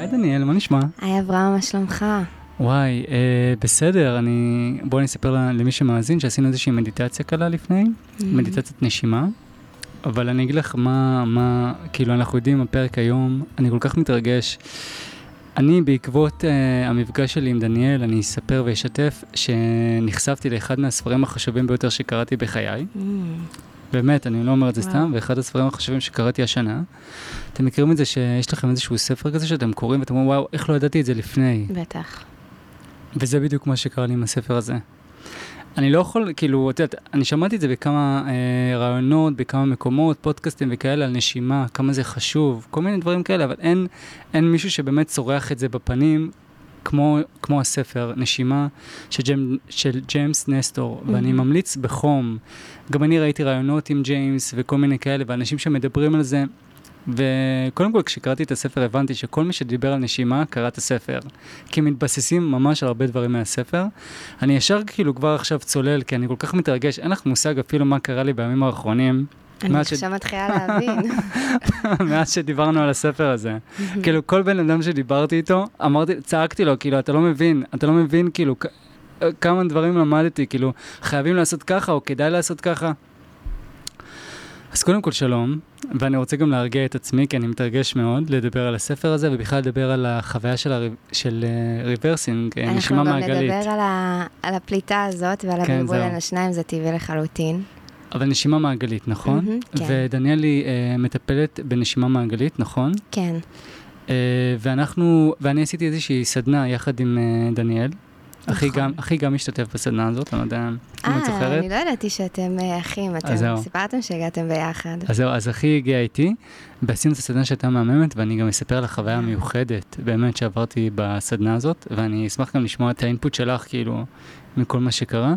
היי דניאל, מה נשמע? היי אברהם, מה שלומך? וואי, אה, בסדר, אני... בואי אני אספר למי שמאזין שעשינו איזושהי מדיטציה קלה לפני, mm-hmm. מדיטציית נשימה, אבל אני אגיד לך מה, מה, כאילו אנחנו יודעים, הפרק היום, אני כל כך מתרגש. אני בעקבות uh, המפגש שלי עם דניאל, אני אספר ואשתף שנחשפתי לאחד מהספרים החשובים ביותר שקראתי בחיי. Mm. באמת, אני לא אומר את זה וואו. סתם, ואחד הספרים החשובים שקראתי השנה. אתם מכירים את זה שיש לכם איזשהו ספר כזה שאתם קוראים ואתם אומרים, וואו, איך לא ידעתי את זה לפני? בטח. וזה בדיוק מה שקרה לי עם הספר הזה. אני לא יכול, כאילו, את יודעת, אני שמעתי את זה בכמה אה, רעיונות, בכמה מקומות, פודקאסטים וכאלה, על נשימה, כמה זה חשוב, כל מיני דברים כאלה, אבל אין, אין מישהו שבאמת צורח את זה בפנים, כמו, כמו הספר, נשימה, של, ג'ם, של ג'יימס נסטור, mm-hmm. ואני ממליץ בחום. גם אני ראיתי רעיונות עם ג'יימס וכל מיני כאלה, ואנשים שמדברים על זה. וקודם כל, כשקראתי את הספר הבנתי שכל מי שדיבר על נשימה קרא את הספר. כי הם מתבססים ממש על הרבה דברים מהספר. אני ישר כאילו כבר עכשיו צולל, כי אני כל כך מתרגש, אין לך מושג אפילו מה קרה לי בימים האחרונים. אני עכשיו ש... מתחילה להבין. מאז שדיברנו על הספר הזה. כאילו, כל בן אדם שדיברתי איתו, אמרתי, צעקתי לו, כאילו, אתה לא מבין, אתה לא מבין, כאילו, כמה דברים למדתי, כאילו, חייבים לעשות ככה, או כדאי לעשות ככה. אז קודם כל שלום, ואני רוצה גם להרגיע את עצמי, כי אני מתרגש מאוד לדבר על הספר הזה, ובכלל לדבר על החוויה של, הר... של uh, rebirthing, אה, נשימה מעגלית. אנחנו גם נדבר על, ה... על הפליטה הזאת ועל כן, הבלבול בין השניים, זה טבעי לחלוטין. אבל נשימה מעגלית, נכון? Mm-hmm, כן. ודניאלי uh, מטפלת בנשימה מעגלית, נכון? כן. Uh, ואנחנו, ואני עשיתי איזושהי סדנה יחד עם uh, דניאל. אחי נכון. גם, אחי גם משתתף בסדנה הזאת, אני לא יודע אם את זוכרת. אה, אני לא ידעתי שאתם אחים, אתם סיפרתם שהגעתם ביחד. אז זהו, אז אחי הגיע איתי, ועשינו את הסדנה שהייתה מהממת, ואני גם אספר על החוויה המיוחדת, באמת, שעברתי בסדנה הזאת, ואני אשמח גם לשמוע את האינפוט שלך, כאילו, מכל מה שקרה.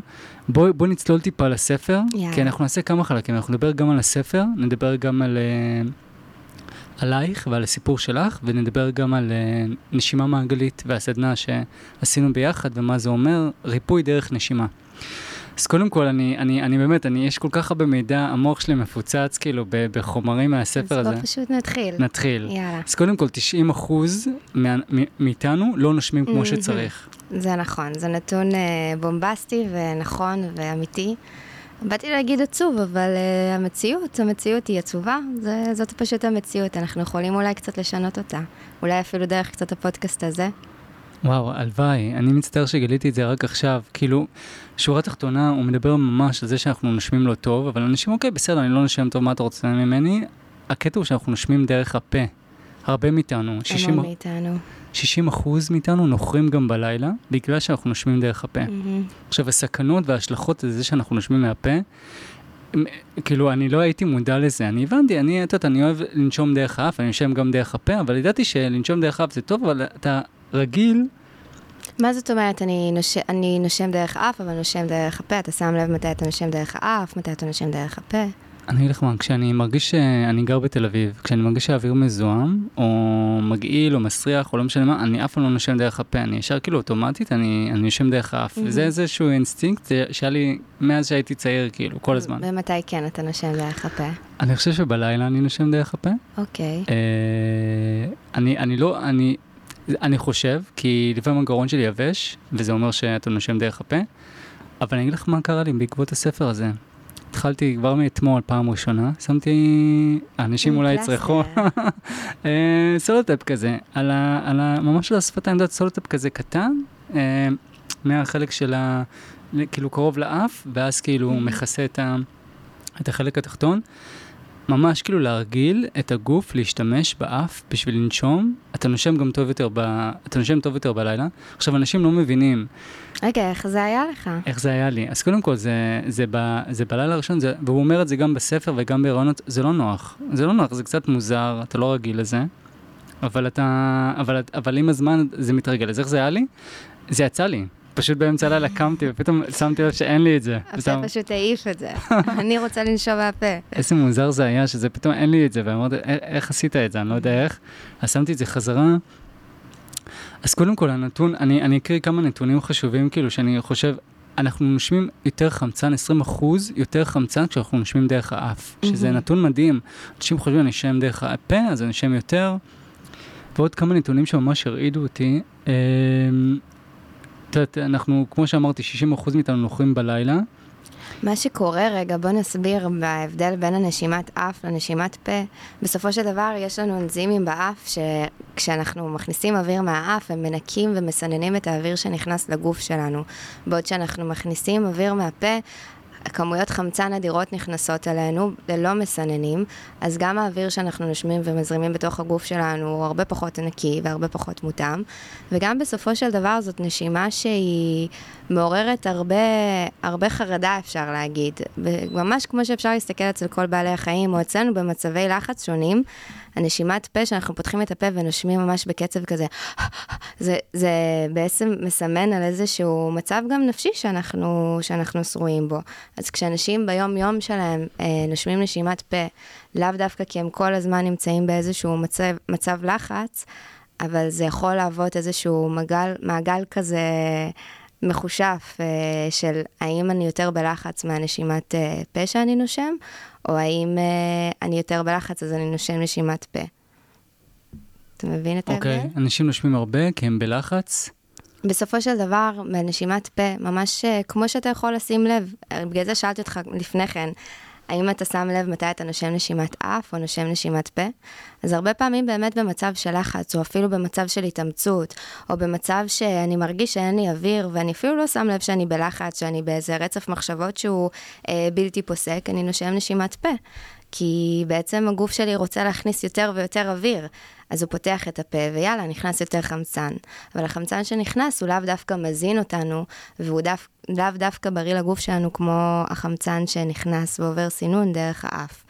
בואי בוא נצלול טיפה לספר, כי אנחנו נעשה כמה חלקים, אנחנו נדבר גם על הספר, נדבר גם על... Uh, עלייך ועל הסיפור שלך, ונדבר גם על uh, נשימה מעגלית והסדנה שעשינו ביחד ומה זה אומר, ריפוי דרך נשימה. אז קודם כל, אני, אני, אני באמת, אני, יש כל כך הרבה מידע, המוח שלי מפוצץ כאילו ב, בחומרים מהספר אז הזה. אז בוא פשוט נתחיל. נתחיל. יאללה. אז קודם כל, 90 אחוז מאיתנו לא נושמים כמו שצריך. זה נכון, זה נתון uh, בומבסטי ונכון ואמיתי. באתי להגיד עצוב, אבל uh, המציאות, המציאות היא עצובה, זה, זאת פשוט המציאות, אנחנו יכולים אולי קצת לשנות אותה. אולי אפילו דרך קצת הפודקאסט הזה. וואו, הלוואי, אני מצטער שגיליתי את זה רק עכשיו. כאילו, שורה תחתונה, הוא מדבר ממש על זה שאנחנו נושמים לא טוב, אבל אנשים, אוקיי, בסדר, אני לא נושם טוב, מה אתה רוצה ממני? הקטע הוא שאנחנו נושמים דרך הפה. הרבה מאיתנו. 60... מאיתנו. 60 אחוז מאיתנו נוחרים גם בלילה, בגלל שאנחנו נושמים דרך הפה. Mm-hmm. עכשיו, הסכנות וההשלכות לזה שאנחנו נושמים מהפה, כאילו, אני לא הייתי מודע לזה. אני הבנתי, אני, את יודעת, אני אוהב לנשום דרך האף, אני נושם גם דרך הפה, אבל ידעתי שלנשום דרך האף זה טוב, אבל אתה רגיל... מה זאת אומרת, אני, נוש... אני נושם דרך האף, אבל נושם דרך הפה? אתה שם לב מתי אתה נושם דרך האף, מתי אתה נושם דרך הפה? אני אגיד לך מה, כשאני מרגיש שאני גר בתל אביב, כשאני מרגיש שהאוויר מזוהם, או מגעיל, או מסריח, או לא משנה מה, אני אף פעם לא נושם דרך הפה, אני ישר כאילו אוטומטית, אני, אני נושם דרך האף, mm-hmm. וזה איזשהו אינסטינקט שהיה לי מאז שהייתי צעיר, כאילו, כל הזמן. ומתי כן אתה נושם דרך הפה? אני חושב שבלילה אני נושם דרך הפה. אוקיי. Okay. אה, אני, אני לא, אני, אני חושב, כי לפעמים הגרון שלי יבש, וזה אומר שאתה נושם דרך הפה, אבל אני אגיד לך מה קרה לי בעקבות הספר הזה. התחלתי כבר מאתמול, פעם ראשונה, שמתי, אנשים אולי יצחקו, אה, סלוטייפ כזה, על ה, על ה, ממש על השפתיים, יודעת, סלוטייפ כזה קטן, אה, מהחלק של ה... כאילו קרוב לאף, ואז כאילו mm-hmm. מכסה את, ה, את החלק התחתון. ממש כאילו להרגיל את הגוף להשתמש באף בשביל לנשום, אתה נושם גם טוב יותר, ב... אתה נושם טוב יותר בלילה. עכשיו, אנשים לא מבינים. רגע, איך זה היה לך? איך זה היה לי. אז קודם כל, זה, זה, ב... זה בלילה הראשון, זה... והוא אומר את זה גם בספר וגם בהיריונות, זה לא נוח. זה לא נוח, זה קצת מוזר, אתה לא רגיל לזה. אבל אתה, אבל, אבל עם הזמן זה מתרגל. אז איך זה היה לי? זה יצא לי. פשוט באמצע הלילה קמתי ופתאום שמתי לב שאין לי את זה. הפה פשוט העיף את זה. אני רוצה לנשום מהפה. איזה מוזר זה היה שזה פתאום אין לי את זה, ואמרתי, איך עשית את זה? אני לא יודע איך. אז שמתי את זה חזרה. אז קודם כל הנתון, אני, אני אקריא כמה נתונים חשובים, כאילו, שאני חושב, אנחנו נושמים יותר חמצן, 20 אחוז יותר חמצן כשאנחנו נושמים דרך האף, שזה נתון מדהים. אנשים חושבים, אני אשם דרך הפה, אז אני אשם יותר. ועוד כמה נתונים שממש הרעידו אותי. את יודעת, אנחנו, כמו שאמרתי, 60% מאיתנו נוחים בלילה. מה שקורה, רגע, בוא נסביר בהבדל בין הנשימת אף לנשימת פה. בסופו של דבר יש לנו אנזימים באף, שכשאנחנו מכניסים אוויר מהאף, הם מנקים ומסננים את האוויר שנכנס לגוף שלנו. בעוד שאנחנו מכניסים אוויר מהפה, כמויות חמצן אדירות נכנסות אלינו ללא מסננים, אז גם האוויר שאנחנו נושמים ומזרימים בתוך הגוף שלנו הוא הרבה פחות נקי והרבה פחות מותאם, וגם בסופו של דבר זאת נשימה שהיא מעוררת הרבה, הרבה חרדה, אפשר להגיד. ממש כמו שאפשר להסתכל אצל כל בעלי החיים, או אצלנו במצבי לחץ שונים, הנשימת פה, שאנחנו פותחים את הפה ונושמים ממש בקצב כזה, זה, זה בעצם מסמן על איזשהו מצב גם נפשי שאנחנו, שאנחנו שרויים בו. אז כשאנשים ביום-יום שלהם אה, נושמים נשימת פה, לאו דווקא כי הם כל הזמן נמצאים באיזשהו מצב, מצב לחץ, אבל זה יכול להוות איזשהו מגל, מעגל כזה מחושף אה, של האם אני יותר בלחץ מהנשימת אה, פה שאני נושם, או האם אה, אני יותר בלחץ אז אני נושם נשימת פה. אתה מבין את ההבדל? אוקיי, okay. אנשים נושמים הרבה כי הם בלחץ. בסופו של דבר, בנשימת פה, ממש כמו שאתה יכול לשים לב, בגלל זה שאלתי אותך לפני כן, האם אתה שם לב מתי אתה נושם נשימת אף או נושם נשימת פה? אז הרבה פעמים באמת במצב של לחץ, או אפילו במצב של התאמצות, או במצב שאני מרגיש שאין לי אוויר, ואני אפילו לא שם לב שאני בלחץ, שאני באיזה רצף מחשבות שהוא אה, בלתי פוסק, אני נושם נשימת פה. כי בעצם הגוף שלי רוצה להכניס יותר ויותר אוויר. אז הוא פותח את הפה, ויאללה, נכנס יותר חמצן. אבל החמצן שנכנס הוא לאו דווקא מזין אותנו, והוא דו, לאו דווקא בריא לגוף שלנו כמו החמצן שנכנס ועובר סינון דרך האף.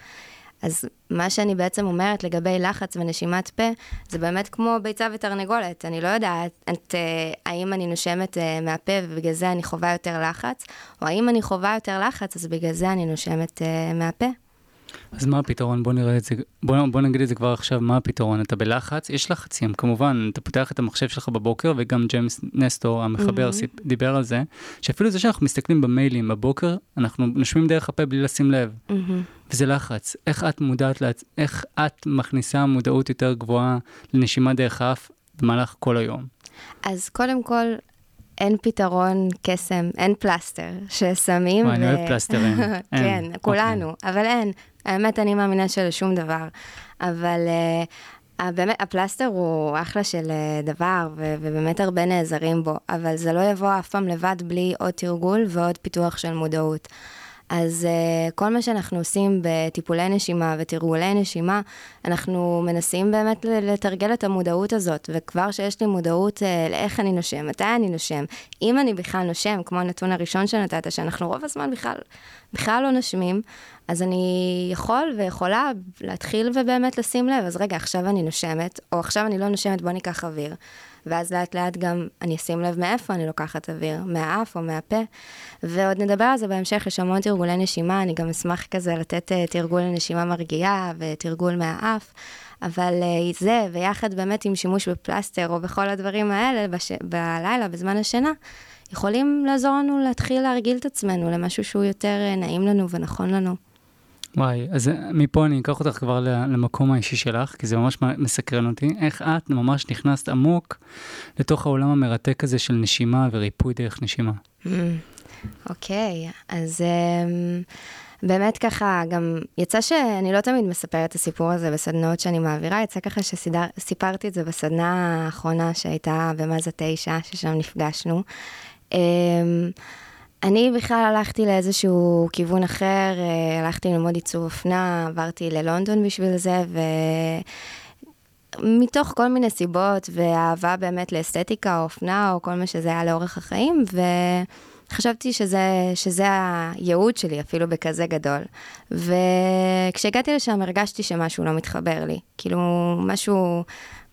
אז מה שאני בעצם אומרת לגבי לחץ ונשימת פה, זה באמת כמו ביצה ותרנגולת. אני לא יודעת את, uh, האם אני נושמת uh, מהפה ובגלל זה אני חווה יותר לחץ, או האם אני חווה יותר לחץ, אז בגלל זה אני נושמת uh, מהפה. אז מה הפתרון? בוא נראה את זה, בוא, בוא נגיד את זה כבר עכשיו, מה הפתרון? אתה בלחץ, יש לחצים, כמובן, אתה פותח את המחשב שלך בבוקר, וגם ג'יימס נסטור, המחבר, mm-hmm. דיבר על זה, שאפילו זה שאנחנו מסתכלים במיילים בבוקר, אנחנו נושמים דרך הפה בלי לשים לב, mm-hmm. וזה לחץ. איך את מודעת, לעצ... איך את מכניסה מודעות יותר גבוהה לנשימה דרך האף במהלך כל היום? אז קודם כל, אין פתרון קסם, אין פלסטר ששמים. וואי, אני אוהב פלסטרים. כן, כולנו, אוקיי. אבל אין. האמת, אני מאמינה שלשום דבר. אבל uh, באמת, הפלסטר הוא אחלה של uh, דבר, ו- ובאמת הרבה נעזרים בו, אבל זה לא יבוא אף פעם לבד בלי עוד תרגול ועוד פיתוח של מודעות. אז uh, כל מה שאנחנו עושים בטיפולי נשימה ותרגולי נשימה, אנחנו מנסים באמת לתרגל את המודעות הזאת, וכבר שיש לי מודעות uh, לאיך אני נושם, מתי אני נושם, אם אני בכלל נושם, כמו הנתון הראשון שנתת, שאנחנו רוב הזמן בכלל, בכלל לא נושמים, אז אני יכול ויכולה להתחיל ובאמת לשים לב, אז רגע, עכשיו אני נושמת, או עכשיו אני לא נושמת, בוא ניקח אוויר. ואז לאט לאט גם אני אשים לב מאיפה אני לוקחת אוויר, מהאף או מהפה. ועוד נדבר על זה בהמשך, יש המון תרגולי נשימה, אני גם אשמח כזה לתת uh, תרגול לנשימה מרגיעה ותרגול מהאף. אבל uh, זה, ויחד באמת עם שימוש בפלסטר או בכל הדברים האלה בש... בלילה, בזמן השינה, יכולים לעזור לנו להתחיל להרגיל את עצמנו למשהו שהוא יותר uh, נעים לנו ונכון לנו. וואי, אז מפה אני אקח אותך כבר למקום האישי שלך, כי זה ממש מסקרן אותי. איך את ממש נכנסת עמוק לתוך העולם המרתק הזה של נשימה וריפוי דרך נשימה? Mm, אוקיי, okay, אז um, באמת ככה, גם יצא שאני לא תמיד מספרת את הסיפור הזה בסדנאות שאני מעבירה, יצא ככה שסיפרתי את זה בסדנה האחרונה שהייתה במאזה תשע, ששם נפגשנו. אני בכלל הלכתי לאיזשהו כיוון אחר, אה, הלכתי ללמוד עיצוב אופנה, עברתי ללונדון בשביל זה, ומתוך כל מיני סיבות, ואהבה באמת לאסתטיקה או אופנה, או כל מה שזה היה לאורך החיים, וחשבתי שזה, שזה הייעוד שלי, אפילו בכזה גדול. וכשהגעתי לשם הרגשתי שמשהו לא מתחבר לי. כאילו, משהו...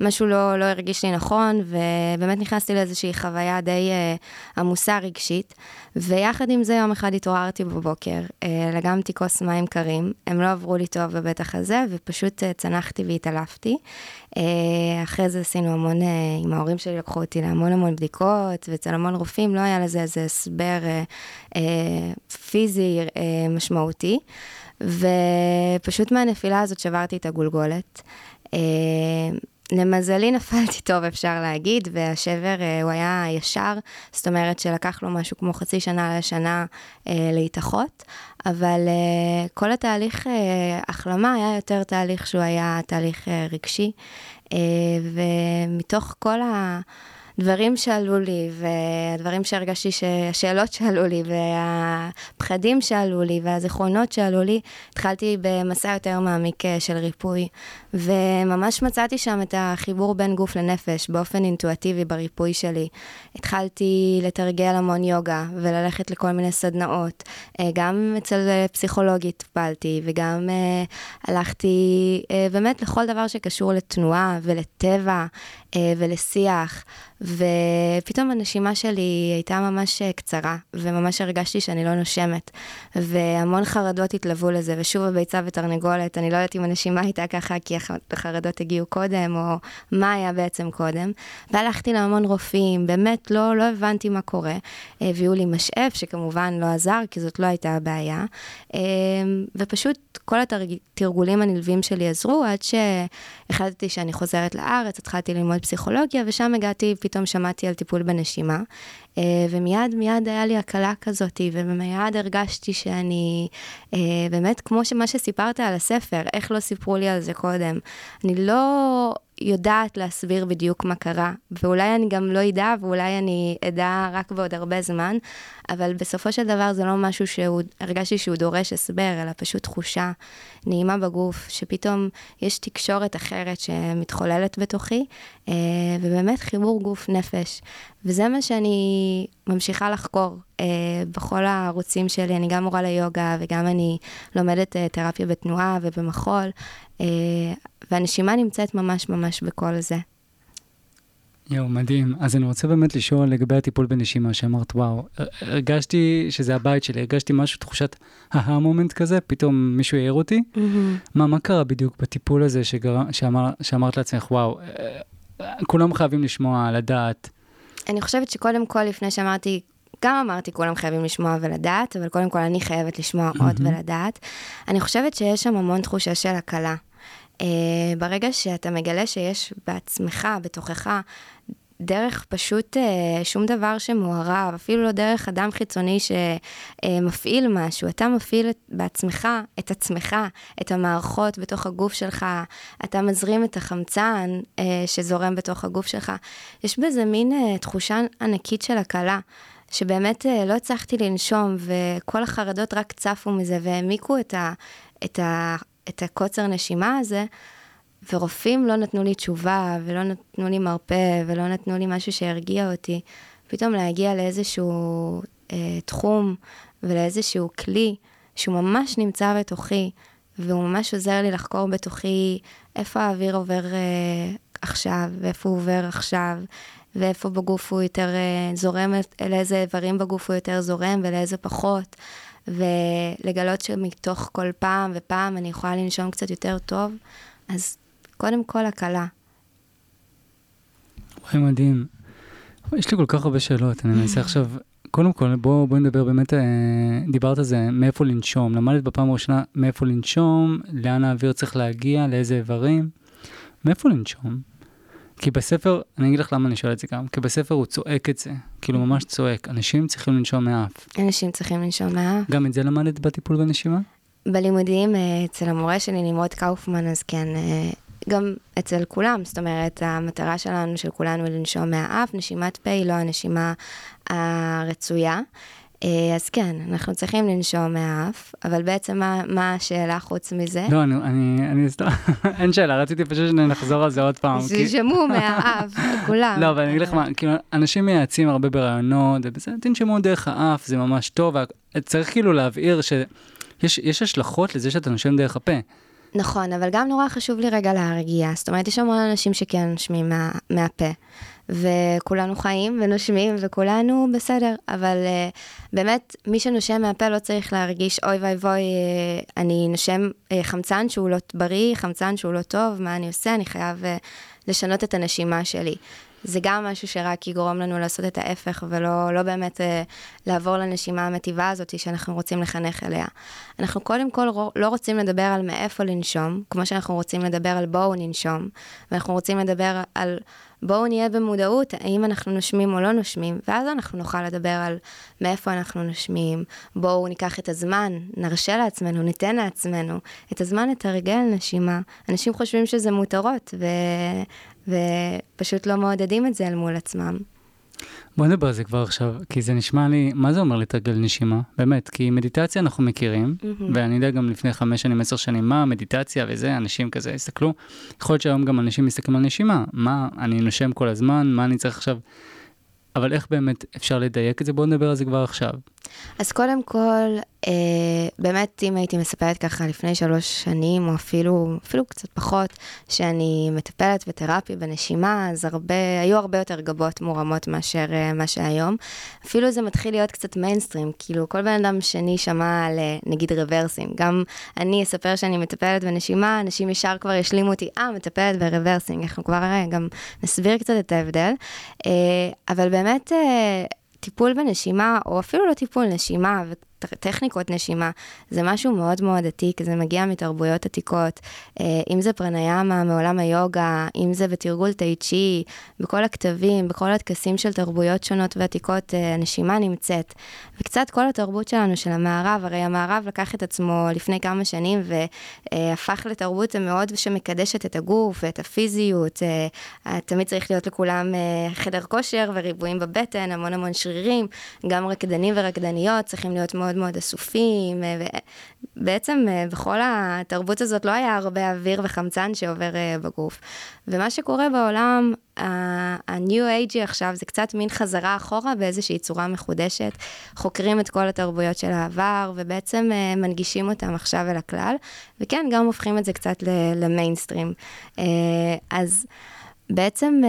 משהו לא, לא הרגיש לי נכון, ובאמת נכנסתי לאיזושהי חוויה די uh, עמוסה רגשית. ויחד עם זה, יום אחד התעוררתי בבוקר, uh, לגמתי כוס מים קרים, הם לא עברו לי טוב בבטח הזה, ופשוט uh, צנחתי והתעלפתי. Uh, אחרי זה עשינו המון, uh, עם ההורים שלי לקחו אותי להמון המון בדיקות, ואצל המון רופאים לא היה לזה איזה הסבר uh, uh, פיזי uh, משמעותי. ופשוט מהנפילה הזאת שברתי את הגולגולת. Uh, למזלי נפלתי טוב, אפשר להגיד, והשבר uh, הוא היה ישר, זאת אומרת שלקח לו משהו כמו חצי שנה לשנה uh, להתאחות, אבל uh, כל התהליך uh, החלמה היה יותר תהליך שהוא היה תהליך uh, רגשי, uh, ומתוך כל ה... דברים שעלו לי, והדברים שהרגשתי, השאלות שעלו לי, והפחדים שעלו לי, והזיכרונות שעלו לי, התחלתי במסע יותר מעמיק אה, של ריפוי. וממש מצאתי שם את החיבור בין גוף לנפש באופן אינטואטיבי בריפוי שלי. התחלתי לתרגל המון יוגה וללכת לכל מיני סדנאות. אה, גם אצל אה, פסיכולוגית טיפלתי, וגם הלכתי באמת לכל דבר שקשור לתנועה ולטבע ולשיח. ופתאום הנשימה שלי הייתה ממש אה, קצרה, וממש הרגשתי שאני לא נושמת, והמון חרדות התלוו לזה, ושוב הביצה ותרנגולת, אני לא יודעת אם הנשימה הייתה ככה כי החרדות הגיעו קודם, או מה היה בעצם קודם. והלכתי להמון רופאים, באמת לא, לא הבנתי מה קורה. הביאו לי משאף, שכמובן לא עזר, כי זאת לא הייתה הבעיה. אה, ופשוט כל התרגולים הנלווים שלי עזרו, עד שהחלטתי שאני חוזרת לארץ, התחלתי ללמוד פסיכולוגיה, ושם הגעתי פתאום שמעתי על טיפול בנשימה, ומיד מיד היה לי הקלה כזאת, ומיד הרגשתי שאני, אה, באמת, כמו מה שסיפרת על הספר, איך לא סיפרו לי על זה קודם. אני לא יודעת להסביר בדיוק מה קרה, ואולי אני גם לא אדע, ואולי אני אדע רק בעוד הרבה זמן, אבל בסופו של דבר זה לא משהו שהרגשתי שהוא דורש הסבר, אלא פשוט תחושה נעימה בגוף, שפתאום יש תקשורת אחרת שמתחוללת בתוכי, אה, ובאמת חיבור גוף-נפש. וזה מה שאני ממשיכה לחקור אה, בכל הערוצים שלי. אני גם מורה ליוגה וגם אני לומדת אה, תרפיה בתנועה ובמחול, אה, והנשימה נמצאת ממש ממש בכל זה. יואו, מדהים. אז אני רוצה באמת לשאול לגבי הטיפול בנשימה, שאמרת, וואו, הרגשתי שזה הבית שלי, הרגשתי משהו, תחושת ההמומנט כזה, פתאום מישהו העיר אותי. Mm-hmm. מה, מה קרה בדיוק בטיפול הזה שגר... שאמר, שאמרת לעצמך, וואו, כולם חייבים לשמוע, לדעת. אני חושבת שקודם כל, לפני שאמרתי, גם אמרתי, כולם חייבים לשמוע ולדעת, אבל קודם כל אני חייבת לשמוע mm-hmm. עוד ולדעת. אני חושבת שיש שם המון תחושה של הקלה. Uh, ברגע שאתה מגלה שיש בעצמך, בתוכך, דרך פשוט uh, שום דבר שמוערב, אפילו לא דרך אדם חיצוני שמפעיל משהו, אתה מפעיל בעצמך, את עצמך, את המערכות בתוך הגוף שלך, אתה מזרים את החמצן uh, שזורם בתוך הגוף שלך. יש בזה מין uh, תחושה ענקית של הקלה. שבאמת לא הצלחתי לנשום, וכל החרדות רק צפו מזה והעמיקו את, ה, את, ה, את הקוצר נשימה הזה, ורופאים לא נתנו לי תשובה, ולא נתנו לי מרפא, ולא נתנו לי משהו שירגיע אותי. פתאום להגיע לאיזשהו אה, תחום ולאיזשהו כלי שהוא ממש נמצא בתוכי, והוא ממש עוזר לי לחקור בתוכי איפה האוויר עובר אה, עכשיו, ואיפה הוא עובר עכשיו, ואיפה בגוף הוא יותר אה, זורם, לאיזה איברים בגוף הוא יותר זורם ולאיזה פחות. ולגלות שמתוך כל פעם ופעם אני יכולה לנשום קצת יותר טוב, אז קודם כל הקלה. וואי, מדהים. יש לי כל כך הרבה שאלות, אני מנסה עכשיו, קודם כל, בואו בוא נדבר באמת, אה, דיברת על זה, מאיפה לנשום. למדת בפעם הראשונה מאיפה לנשום, לאן האוויר צריך להגיע, לאיזה איברים. מאיפה לנשום? כי בספר, אני אגיד לך למה אני שואל את זה גם, כי בספר הוא צועק את זה, כאילו ממש צועק, אנשים צריכים לנשום מהאף. אנשים צריכים לנשום מהאף. גם את זה למדת בטיפול בנשימה? בלימודים אה, אצל המורה שלי, נמרוד קאופמן, אז כן, אה, גם אצל כולם, זאת אומרת, המטרה שלנו, של כולנו, היא לנשום מהאף, נשימת פה היא לא הנשימה הרצויה. אה, אז כן, אנחנו צריכים לנשום מהאף, אבל בעצם מה, מה השאלה חוץ מזה? לא, אני, אני, אני סתם, אין שאלה, רציתי פשוט שנחזור על זה עוד פעם. שישמעו מהאף, כולם. לא, אבל אני אגיד לך מה, כאילו, אנשים מייעצים הרבה ברעיונות, ובזה, תנשמו דרך האף, זה ממש טוב, צריך כאילו להבהיר שיש השלכות לזה שאתה נושם דרך הפה. נכון, אבל גם נורא חשוב לי רגע להרגיע. זאת אומרת, יש המון אנשים שכן נושמים מה, מהפה, וכולנו חיים ונושמים וכולנו בסדר, אבל uh, באמת, מי שנושם מהפה לא צריך להרגיש, אוי ואבוי, uh, אני נושם uh, חמצן שהוא לא בריא, חמצן שהוא לא טוב, מה אני עושה? אני חייב uh, לשנות את הנשימה שלי. זה גם משהו שרק יגרום לנו לעשות את ההפך, ולא לא באמת אה, לעבור לנשימה המטיבה הזאת שאנחנו רוצים לחנך אליה. אנחנו קודם כל לא רוצים לדבר על מאיפה לנשום, כמו שאנחנו רוצים לדבר על בואו ננשום, ואנחנו רוצים לדבר על בואו נהיה במודעות, האם אנחנו נושמים או לא נושמים, ואז אנחנו נוכל לדבר על מאיפה אנחנו נושמים, בואו ניקח את הזמן, נרשה לעצמנו, ניתן לעצמנו את הזמן לתרגל נשימה. אנשים חושבים שזה מותרות, ו... ופשוט לא מעודדים את זה אל מול עצמם. בוא נדבר על זה כבר עכשיו, כי זה נשמע לי, מה זה אומר לתרגל נשימה? באמת, כי מדיטציה אנחנו מכירים, mm-hmm. ואני יודע גם לפני חמש שנים, עשר שנים, מה המדיטציה וזה, אנשים כזה הסתכלו. יכול להיות שהיום גם אנשים מסתכלים על נשימה, מה, אני נושם כל הזמן, מה אני צריך עכשיו... אבל איך באמת אפשר לדייק את זה? בואו נדבר על זה כבר עכשיו. אז קודם כל, אה, באמת, אם הייתי מספרת ככה לפני שלוש שנים, או אפילו, אפילו קצת פחות, שאני מטפלת בתרפיה בנשימה, אז הרבה, היו הרבה יותר גבות מורמות מאשר אה, מה שהיום. אפילו זה מתחיל להיות קצת מיינסטרים, כאילו כל בן אדם שני שמע על אה, נגיד rebirthing. גם אני אספר שאני מטפלת בנשימה, אנשים ישר כבר ישלימו אותי, אה, מטפלת ב rebirthing. אנחנו כבר אה, גם נסביר קצת את ההבדל. אה, אבל באמת, אה, טיפול בנשימה, או אפילו לא טיפול, נשימה, טכניקות נשימה, זה משהו מאוד מאוד עתיק, זה מגיע מתרבויות עתיקות, אה, אם זה פרניאמה מעולם היוגה, אם זה בתרגול טאי צ'י, בכל הכתבים, בכל הטקסים של תרבויות שונות ועתיקות, אה, הנשימה נמצאת. וקצת כל התרבות שלנו, של המערב, הרי המערב לקח את עצמו לפני כמה שנים והפך לתרבות מאוד שמקדשת את הגוף ואת הפיזיות, אה, תמיד צריך להיות לכולם חדר כושר וריבועים בבטן, המון המון שרירים, גם רקדנים ורקדניות צריכים להיות מאוד... מאוד אסופים, אה, ובעצם אה, בכל התרבות הזאת לא היה הרבה אוויר וחמצן שעובר אה, בגוף. ומה שקורה בעולם, ה-new age עכשיו זה קצת מין חזרה אחורה באיזושהי צורה מחודשת. חוקרים את כל התרבויות של העבר, ובעצם מנגישים אותם עכשיו אל הכלל, וכן, גם הופכים את זה קצת למיינסטרים. אז בעצם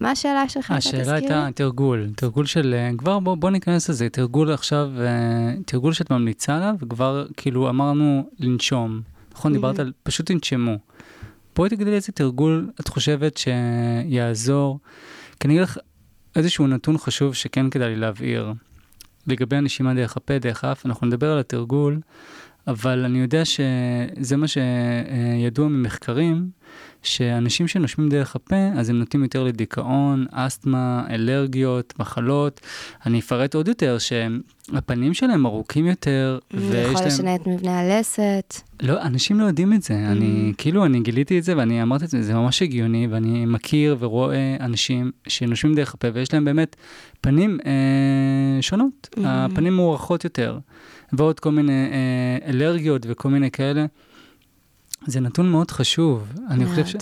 מה השאלה שלך? השאלה הייתה תרגול, תרגול של, אה, כבר בוא, בוא ניכנס לזה, תרגול עכשיו, אה, תרגול שאת ממליצה עליו, וכבר כאילו אמרנו לנשום, נכון? דיברת על פשוט תנשמו. בואי תגידי לי איזה תרגול את חושבת שיעזור, כי אני אגיד לך איזשהו נתון חשוב שכן כדאי לי להבהיר. לגבי הנשימה דרך הפה, דרך האף, אנחנו נדבר על התרגול, אבל אני יודע שזה מה שידוע ממחקרים, שאנשים שנושמים דרך הפה, אז הם נוטים יותר לדיכאון, אסתמה, אלרגיות, מחלות. אני אפרט עוד יותר שהפנים שלהם ארוכים יותר, ויש להם... יכול לשנה את מבנה הלסת. לא, אנשים לא יודעים את זה. Mm. אני, כאילו, אני גיליתי את זה ואני אמרתי את זה, זה ממש הגיוני, ואני מכיר ורואה אנשים שנושמים דרך הפה, ויש להם באמת פנים אה, שונות. Mm. הפנים מוערכות יותר, ועוד כל מיני אה, אלרגיות וכל מיני כאלה. זה נתון מאוד חשוב, אני חושב ש...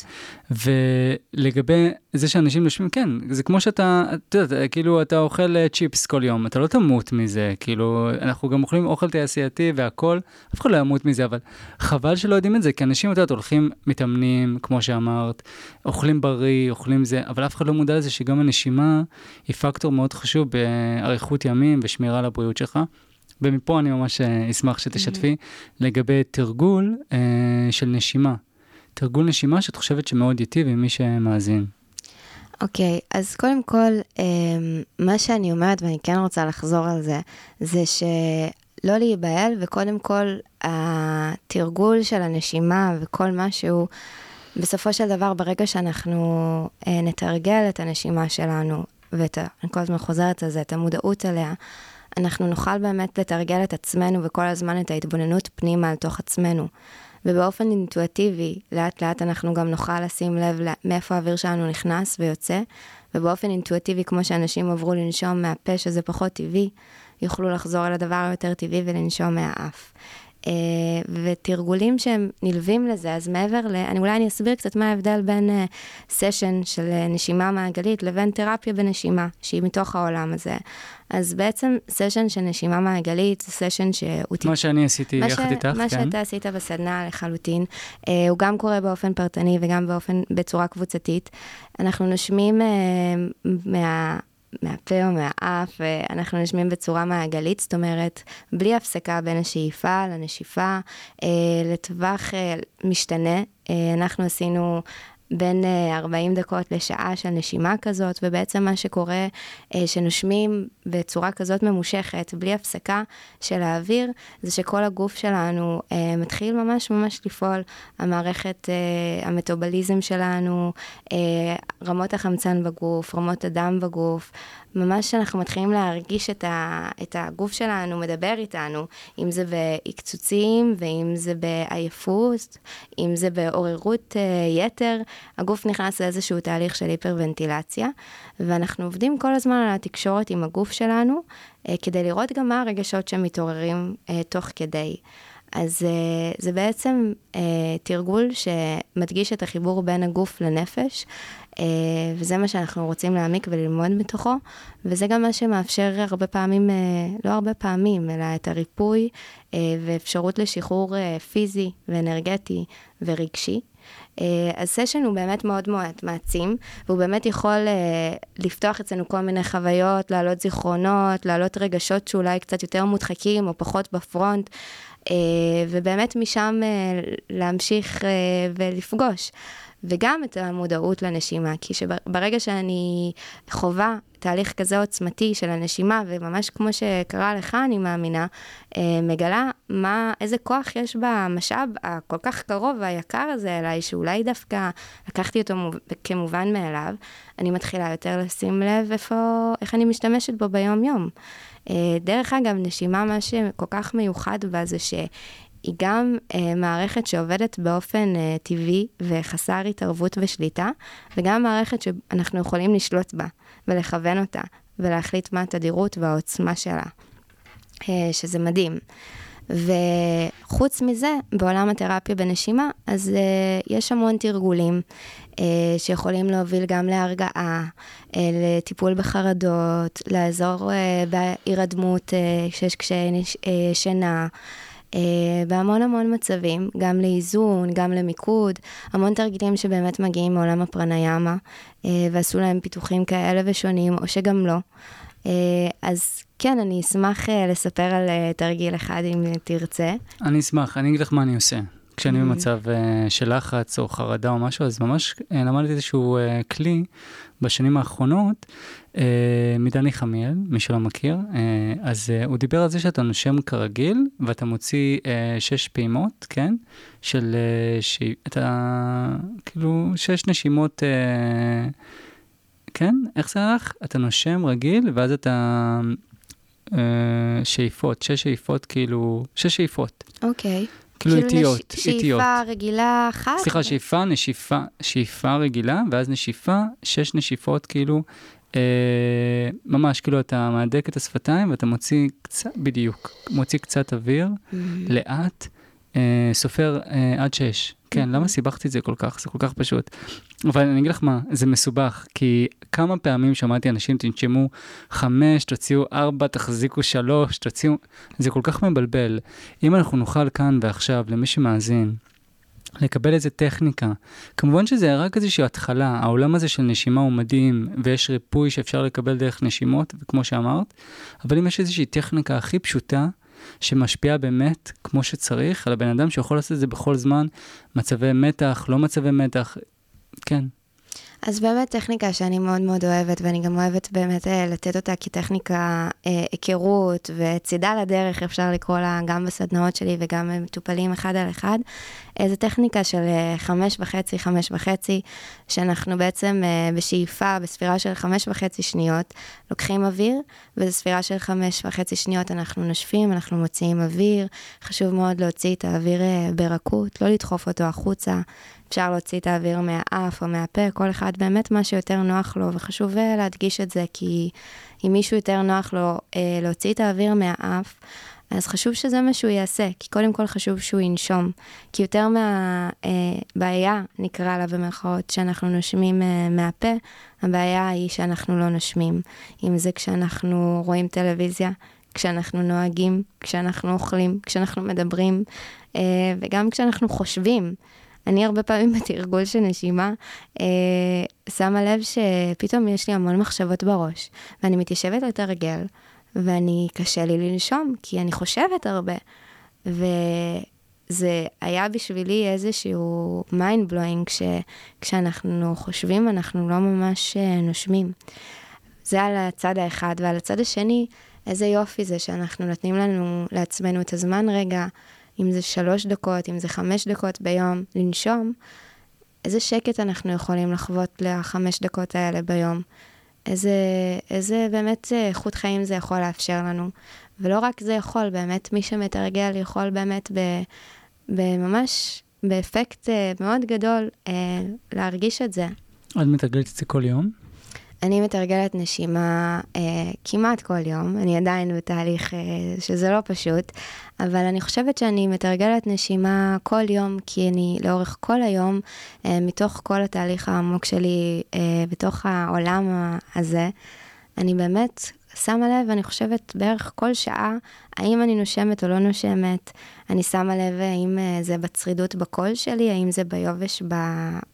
ולגבי זה שאנשים נושמים, כן, זה כמו שאתה, אתה יודע, כאילו אתה אוכל אה, צ'יפס כל יום, אתה לא תמות מזה, כאילו, אנחנו גם אוכלים אוכל תעשייתי והכול, אף אחד לא ימות מזה, אבל חבל שלא יודעים את זה, כי אנשים, את יודעת, הולכים, מתאמנים, כמו שאמרת, אוכלים בריא, אוכלים זה, אבל אף אחד לא מודע לזה שגם הנשימה היא פקטור מאוד חשוב באריכות ימים ושמירה על הבריאות שלך. ומפה אני ממש אה, אשמח שתשתפי mm-hmm. לגבי תרגול אה, של נשימה. תרגול נשימה שאת חושבת שמאוד ייטיב עם מי שמאזין. אוקיי, okay, אז קודם כל, אה, מה שאני אומרת, ואני כן רוצה לחזור על זה, זה שלא להיבהל, וקודם כל, התרגול של הנשימה וכל משהו, בסופו של דבר, ברגע שאנחנו אה, נתרגל את הנשימה שלנו, ואת, אני כל הזמן חוזרת על זה, את המודעות אליה, אנחנו נוכל באמת לתרגל את עצמנו וכל הזמן את ההתבוננות פנימה על תוך עצמנו. ובאופן אינטואטיבי, לאט לאט אנחנו גם נוכל לשים לב מאיפה האוויר שלנו נכנס ויוצא, ובאופן אינטואטיבי, כמו שאנשים עברו לנשום מהפה, שזה פחות טבעי, יוכלו לחזור אל הדבר היותר טבעי ולנשום מהאף. Uh, ותרגולים שהם נלווים לזה, אז מעבר ל... אני אולי אני אסביר קצת מה ההבדל בין סשן uh, של uh, נשימה מעגלית לבין תרפיה בנשימה, שהיא מתוך העולם הזה. אז בעצם סשן של נשימה מעגלית זה סשן שהוא... מה שאני עשיתי יחד איתך, כן. מה שאתה עשית בסדנה לחלוטין, uh, הוא גם קורה באופן פרטני וגם באופן, בצורה קבוצתית. אנחנו נושמים uh, מה... מהפה או מהאף, אנחנו נשמים בצורה מעגלית, זאת אומרת, בלי הפסקה בין השאיפה לנשיפה, אה, לטווח אה, משתנה. אה, אנחנו עשינו בין 40 דקות לשעה של נשימה כזאת, ובעצם מה שקורה, שנושמים בצורה כזאת ממושכת, בלי הפסקה של האוויר, זה שכל הגוף שלנו מתחיל ממש ממש לפעול. המערכת, המטובליזם שלנו, רמות החמצן בגוף, רמות הדם בגוף, ממש אנחנו מתחילים להרגיש את, ה, את הגוף שלנו מדבר איתנו, אם זה בעקצוצים ואם זה בעייפות, אם זה בעוררות uh, יתר, הגוף נכנס לאיזשהו תהליך של היפרוונטילציה, ואנחנו עובדים כל הזמן על התקשורת עם הגוף שלנו, uh, כדי לראות גם מה הרגשות שמתעוררים uh, תוך כדי. אז uh, זה בעצם uh, תרגול שמדגיש את החיבור בין הגוף לנפש, וזה מה שאנחנו רוצים להעמיק וללמוד מתוכו, וזה גם מה שמאפשר הרבה פעמים, uh, לא הרבה פעמים, אלא את הריפוי uh, ואפשרות לשחרור פיזי ואנרגטי ורגשי. אז סשן הוא באמת מאוד מאוד מעצים, והוא באמת יכול לפתוח אצלנו כל מיני חוויות, להעלות זיכרונות, להעלות רגשות שאולי קצת יותר מודחקים או פחות בפרונט. אה, ובאמת משם אה, להמשיך אה, ולפגוש. וגם את המודעות לנשימה, כי ברגע שאני חווה תהליך כזה עוצמתי של הנשימה, וממש כמו שקרה לך, אני מאמינה, מגלה מה, איזה כוח יש במשאב הכל כך קרוב והיקר הזה אליי, שאולי דווקא לקחתי אותו כמובן מאליו, אני מתחילה יותר לשים לב איפה, איך אני משתמשת בו ביום-יום. אה, דרך אגב, נשימה, מה שכל כך מיוחד בה זה שהיא גם אה, מערכת שעובדת באופן אה, טבעי וחסר התערבות ושליטה, וגם מערכת שאנחנו יכולים לשלוט בה ולכוון אותה ולהחליט מה התדירות והעוצמה שלה, שזה מדהים. וחוץ מזה, בעולם התרפיה בנשימה, אז uh, יש המון תרגולים uh, שיכולים להוביל גם להרגעה, uh, לטיפול בחרדות, לעזור uh, בהירדמות uh, קשיי uh, שינה. בהמון המון מצבים, גם לאיזון, גם למיקוד, המון תרגילים שבאמת מגיעים מעולם הפרניאמה, uh, ועשו להם פיתוחים כאלה ושונים, או שגם לא. Uh, אז כן, אני אשמח אה, לספר על אה, תרגיל אחד אם תרצה. אני אשמח, אני אגיד לך מה אני עושה. כשאני mm-hmm. במצב של לחץ או חרדה או משהו, אז ממש למדתי איזשהו כלי בשנים האחרונות, uh, מדני חמיאל, מי שלא מכיר, uh, אז uh, הוא דיבר על זה שאתה נושם כרגיל, ואתה מוציא uh, שש פעימות, כן? של, uh, שאתה, כאילו, שש נשימות... Uh, כן? איך זה הלך? אתה נושם רגיל, ואז אתה אה, שאיפות, שש שאיפות, כאילו, שש שאיפות. אוקיי. כאילו איטיות, איטיות. כאילו שאיפה רגילה אחת? סליחה, שאיפה, נשיפה, שאיפה רגילה, ואז נשיפה, שש נשיפות, כאילו, אה, ממש, כאילו, אתה מהדק את השפתיים ואתה מוציא קצת, בדיוק, מוציא קצת אוויר, mm-hmm. לאט, אה, סופר אה, עד שש. כן, למה סיבכתי את זה כל כך? זה כל כך פשוט. אבל אני אגיד לך מה, זה מסובך, כי כמה פעמים שמעתי אנשים, תנשמו חמש, תוציאו ארבע, תחזיקו שלוש, תוציאו... זה כל כך מבלבל. אם אנחנו נוכל כאן ועכשיו, למי שמאזין, לקבל איזה טכניקה. כמובן שזה רק איזושהי התחלה, העולם הזה של נשימה הוא מדהים, ויש ריפוי שאפשר לקבל דרך נשימות, כמו שאמרת, אבל אם יש איזושהי טכניקה הכי פשוטה, שמשפיעה באמת כמו שצריך על הבן אדם שיכול לעשות את זה בכל זמן, מצבי מתח, לא מצבי מתח, כן. אז באמת טכניקה שאני מאוד מאוד אוהבת, ואני גם אוהבת באמת אה, לתת אותה כטכניקה אה, היכרות וצידה לדרך, אפשר לקרוא לה גם בסדנאות שלי וגם מטופלים אחד על אחד. אה, זו טכניקה של אה, חמש וחצי, חמש וחצי, שאנחנו בעצם אה, בשאיפה, בספירה של חמש וחצי שניות, לוקחים אוויר, וזו ספירה של חמש וחצי שניות אנחנו נושפים, אנחנו מוציאים אוויר. חשוב מאוד להוציא את האוויר אה, ברכות, לא לדחוף אותו החוצה. אפשר להוציא את האוויר מהאף או מהפה, כל אחד באמת מה שיותר נוח לו, וחשוב אה, להדגיש את זה, כי אם מישהו יותר נוח לו אה, להוציא את האוויר מהאף, אז חשוב שזה מה שהוא יעשה, כי קודם כל חשוב שהוא ינשום. כי יותר מהבעיה, אה, נקרא לה במרכאות, שאנחנו נושמים אה, מהפה, הבעיה היא שאנחנו לא נושמים. אם זה כשאנחנו רואים טלוויזיה, כשאנחנו נוהגים, כשאנחנו אוכלים, כשאנחנו מדברים, אה, וגם כשאנחנו חושבים. אני הרבה פעמים בתרגול של נשימה, אה, שמה לב שפתאום יש לי המון מחשבות בראש, ואני מתיישבת על ואני, קשה לי לנשום, כי אני חושבת הרבה. ו... זה היה בשבילי איזשהו mind blowing, כש, כשאנחנו חושבים, אנחנו לא ממש אה, נושמים. זה על הצד האחד, ועל הצד השני, איזה יופי זה שאנחנו נותנים לנו, לעצמנו את הזמן רגע, אם זה שלוש דקות, אם זה חמש דקות ביום, לנשום, איזה שקט אנחנו יכולים לחוות לחמש דקות האלה ביום. איזה, איזה באמת אה, איכות חיים זה יכול לאפשר לנו. ולא רק זה יכול, באמת מי שמתרגל יכול באמת בממש, באפקט אה, מאוד גדול אה, להרגיש את זה. את מתרגלת את זה כל יום? אני מתרגלת נשימה אה, כמעט כל יום, אני עדיין בתהליך אה, שזה לא פשוט, אבל אני חושבת שאני מתרגלת נשימה כל יום, כי אני לאורך כל היום, אה, מתוך כל התהליך העמוק שלי אה, בתוך העולם הזה, אני באמת שמה לב, אני חושבת בערך כל שעה, האם אני נושמת או לא נושמת. אני שמה לב האם אה, זה בצרידות בקול שלי, האם זה ביובש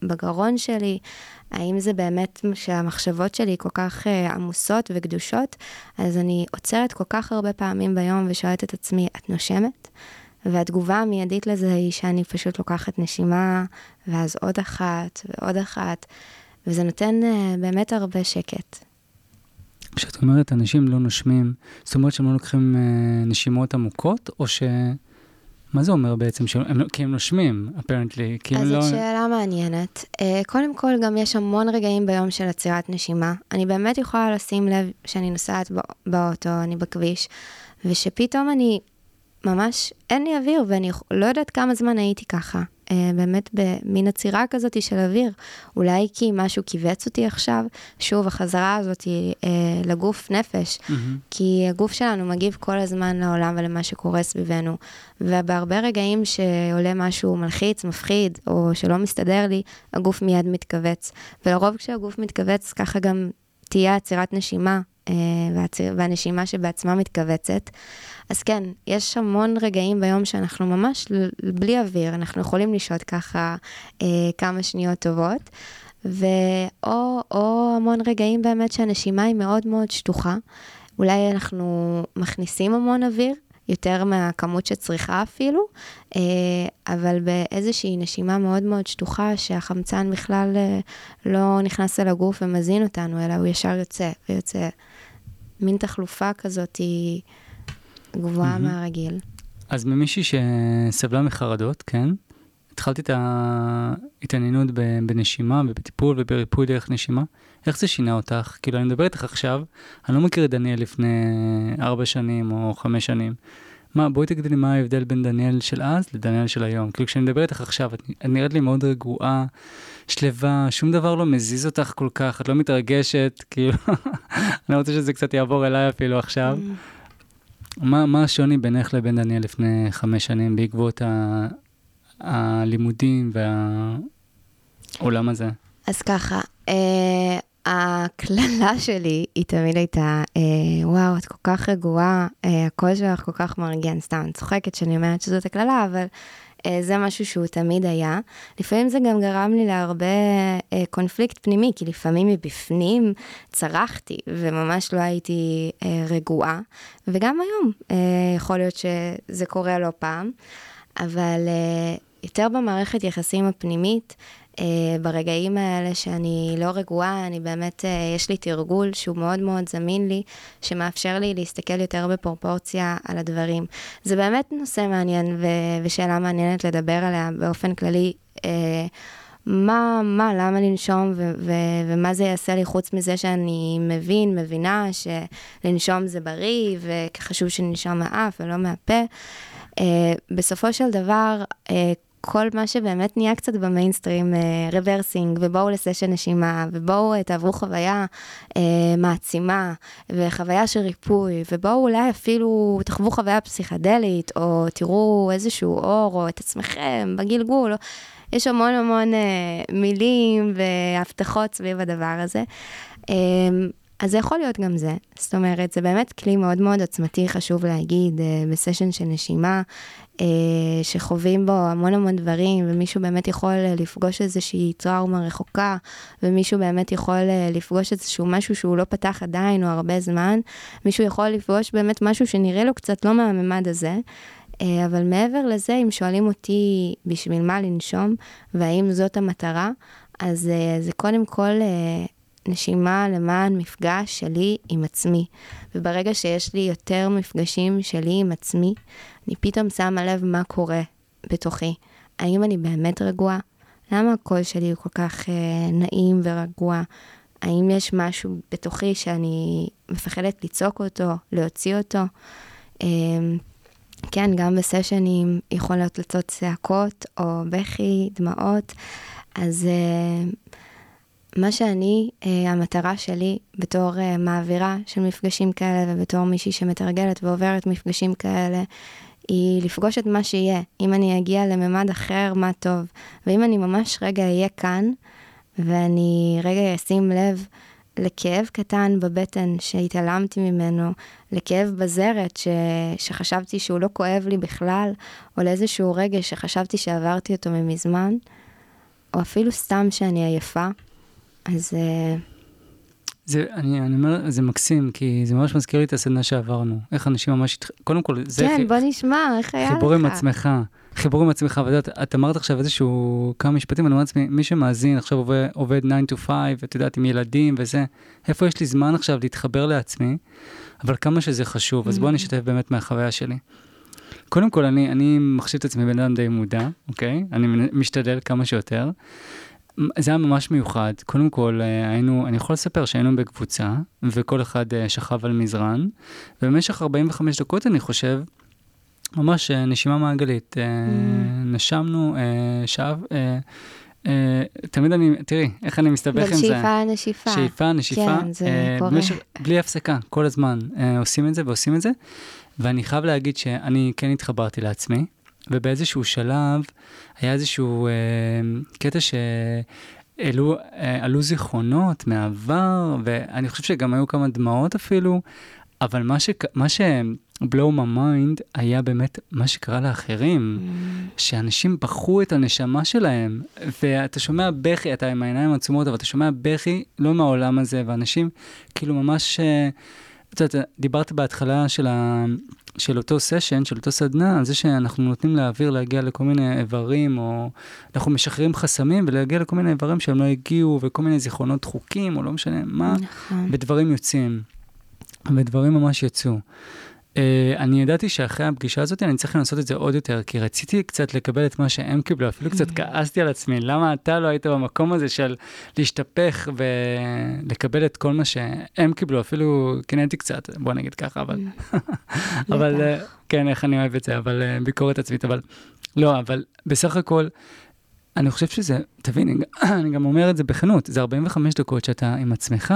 בגרון שלי, האם זה באמת שהמחשבות שלי כל כך uh, עמוסות וקדושות, אז אני עוצרת כל כך הרבה פעמים ביום ושואלת את עצמי, את נושמת? והתגובה המיידית לזה היא שאני פשוט לוקחת נשימה, ואז עוד אחת ועוד אחת, וזה נותן uh, באמת הרבה שקט. כשאת אומרת אנשים לא נושמים, זאת אומרת שהם לא לוקחים uh, נשימות עמוקות, או ש... מה זה אומר בעצם? שהם, לא- כי הם נושמים, אפרנטלי. אז זאת לא... שאלה מעניינת. Uh, קודם כל, גם יש המון רגעים ביום של עצירת נשימה. אני באמת יכולה לשים לב שאני נוסעת באוטו, אני בכביש, ושפתאום אני ממש, אין לי אוויר, ואני לא יודעת כמה זמן הייתי ככה. אה, באמת במין עצירה כזאת של אוויר. אולי כי משהו כיווץ אותי עכשיו, שוב, החזרה הזאת היא אה, לגוף נפש, mm-hmm. כי הגוף שלנו מגיב כל הזמן לעולם ולמה שקורה סביבנו, ובהרבה רגעים שעולה משהו מלחיץ, מפחיד, או שלא מסתדר לי, הגוף מיד מתכווץ. ולרוב כשהגוף מתכווץ, ככה גם תהיה עצירת נשימה, והנשימה שבעצמה מתכווצת. אז כן, יש המון רגעים ביום שאנחנו ממש בלי אוויר, אנחנו יכולים לשהות ככה אה, כמה שניות טובות, ואו או המון רגעים באמת שהנשימה היא מאוד מאוד שטוחה. אולי אנחנו מכניסים המון אוויר, יותר מהכמות שצריכה אפילו, אה, אבל באיזושהי נשימה מאוד מאוד שטוחה, שהחמצן בכלל אה, לא נכנס אל הגוף ומזין אותנו, אלא הוא ישר יוצא ויוצא. מין תחלופה כזאת היא גבוהה mm-hmm. מהרגיל. אז ממישהי שסבלה מחרדות, כן? התחלתי את ההתעניינות בנשימה ובטיפול ובריפוי דרך נשימה. איך זה שינה אותך? כאילו, אני מדבר איתך עכשיו, אני לא מכיר את דניאל לפני ארבע שנים או חמש שנים. מה, בואי תגידי לי מה ההבדל בין דניאל של אז לדניאל של היום. כאילו, כשאני מדבר איתך עכשיו, את, את נראית לי מאוד רגועה, שלווה, שום דבר לא מזיז אותך כל כך, את לא מתרגשת, כאילו, אני רוצה שזה קצת יעבור אליי אפילו עכשיו. Mm. מה, מה השוני בינך לבין דניאל לפני חמש שנים בעקבות ה, הלימודים והעולם הזה? אז ככה, אה, הקללה שלי היא תמיד הייתה, אה, וואו, את כל כך רגועה, אה, הקול שלך כל כך מרגיע, סתם, צוחקת שאני אומרת שזאת הקללה, אבל זה משהו שהוא תמיד היה. לפעמים זה גם גרם לי להרבה אה, קונפליקט פנימי, כי לפעמים מבפנים צרחתי וממש לא הייתי אה, רגועה, וגם היום אה, יכול להיות שזה קורה לא פעם, אבל אה, יותר במערכת יחסים הפנימית, ברגעים האלה שאני לא רגועה, אני באמת, uh, יש לי תרגול שהוא מאוד מאוד זמין לי, שמאפשר לי להסתכל יותר בפרופורציה על הדברים. זה באמת נושא מעניין ו- ושאלה מעניינת לדבר עליה באופן כללי. Uh, מה, מה, למה לנשום ו- ו- ומה זה יעשה לי חוץ מזה שאני מבין, מבינה שלנשום זה בריא וחשוב שננשום מהאף ולא מהפה. Uh, בסופו של דבר, uh, כל מה שבאמת נהיה קצת במיינסטרים, rebirthing, uh, ובואו לסשן נשימה, ובואו uh, תעברו חוויה uh, מעצימה, וחוויה של ריפוי, ובואו אולי אפילו תחוו חוויה פסיכדלית, או תראו איזשהו אור, או את עצמכם בגלגול. או... יש המון המון מילים והבטחות סביב הדבר הזה. אז זה יכול להיות גם זה. זאת אומרת, זה באמת כלי מאוד מאוד עוצמתי, חשוב להגיד, uh, בסשן של נשימה, uh, שחווים בו המון המון דברים, ומישהו באמת יכול uh, לפגוש איזושהי טראומה רחוקה, ומישהו באמת יכול לפגוש איזשהו משהו שהוא לא פתח עדיין או הרבה זמן, מישהו יכול לפגוש באמת משהו שנראה לו קצת לא מהממד הזה. אה, אבל מעבר לזה, אם שואלים אותי בשביל מה לנשום, והאם זאת המטרה, אז אה, זה קודם כל אה, נשימה למען מפגש שלי עם עצמי. וברגע שיש לי יותר מפגשים שלי עם עצמי, אני פתאום שמה לב מה קורה בתוכי. האם אני באמת רגועה? למה הקול שלי הוא כל כך אה, נעים ורגוע? האם יש משהו בתוכי שאני מפחדת לצעוק אותו, להוציא אותו? אה, כן, גם בסשנים יכולות לצאת צעקות או בכי, דמעות. אז אה, מה שאני, אה, המטרה שלי בתור אה, מעבירה של מפגשים כאלה ובתור מישהי שמתרגלת ועוברת מפגשים כאלה, היא לפגוש את מה שיהיה. אם אני אגיע לממד אחר, מה טוב. ואם אני ממש רגע אהיה כאן, ואני רגע אשים לב לכאב קטן בבטן שהתעלמתי ממנו, לכאב בזרת ש... שחשבתי שהוא לא כואב לי בכלל, או לאיזשהו רגע שחשבתי שעברתי אותו ממזמן, או אפילו סתם שאני עייפה, אז... אה, זה, אני, אני אומר, זה מקסים, כי זה ממש מזכיר לי את הסדנה שעברנו. איך אנשים ממש, קודם כל, זה... כן, בוא נשמע, איך היה לך? חיבור עם עצמך. חיבור עם עצמך, ואת את אמרת עכשיו איזשהו כמה משפטים, אני אומר לעצמי, מי שמאזין עכשיו עובד, עובד 9 to 5, ואת יודעת, עם ילדים וזה, איפה יש לי זמן עכשיו להתחבר לעצמי, אבל כמה שזה חשוב, אז בואו אני אשתף באמת מהחוויה שלי. קודם כל, אני, אני מחשיב את עצמי בן אדם די מודע, אוקיי? אני משתדל כמה שיותר. זה היה ממש מיוחד. קודם כל, אה, היינו, אני יכול לספר שהיינו בקבוצה, וכל אחד אה, שכב על מזרן, ובמשך 45 דקות, אני חושב, ממש אה, נשימה מעגלית. Mm. נשמנו, שב, תמיד אני, תראי, איך אני מסתבך עם זה. שאיפה, נשיפה. שאיפה, נשיפה. כן, זה קורה. במשך, בלי הפסקה, כל הזמן עושים את זה ועושים את זה. ואני חייב להגיד שאני כן התחברתי לעצמי. ובאיזשהו שלב היה איזשהו אה, קטע שעלו אה, זיכרונות מהעבר, ואני חושב שגם היו כמה דמעות אפילו, אבל מה, ש, מה ש... blow my mind היה באמת מה שקרה לאחרים, mm. שאנשים בחרו את הנשמה שלהם, ואתה שומע בכי, אתה עם העיניים עצומות, אבל אתה שומע בכי לא מהעולם הזה, ואנשים כאילו ממש, אה, את יודעת, דיברת בהתחלה של ה... של אותו סשן, של אותו סדנה, על זה שאנחנו נותנים לאוויר להגיע לכל מיני איברים, או אנחנו משחררים חסמים ולהגיע לכל מיני איברים שהם לא הגיעו, וכל מיני זיכרונות דחוקים, או לא משנה מה, נכון. ודברים יוצאים. ודברים ממש יצאו. Uh, אני ידעתי שאחרי הפגישה הזאת אני צריך לנסות את זה עוד יותר, כי רציתי קצת לקבל את מה שהם קיבלו, אפילו קצת mm. כעסתי על עצמי, למה אתה לא היית במקום הזה של להשתפך ולקבל את כל מה שהם קיבלו, אפילו קינאתי קצת, בוא נגיד ככה, אבל, mm. אבל uh, כן, איך אני אוהב את זה, אבל uh, ביקורת עצמית, אבל לא, אבל בסך הכל, אני חושב שזה, תבין, אני גם אומר את זה בכנות, זה 45 דקות שאתה עם עצמך.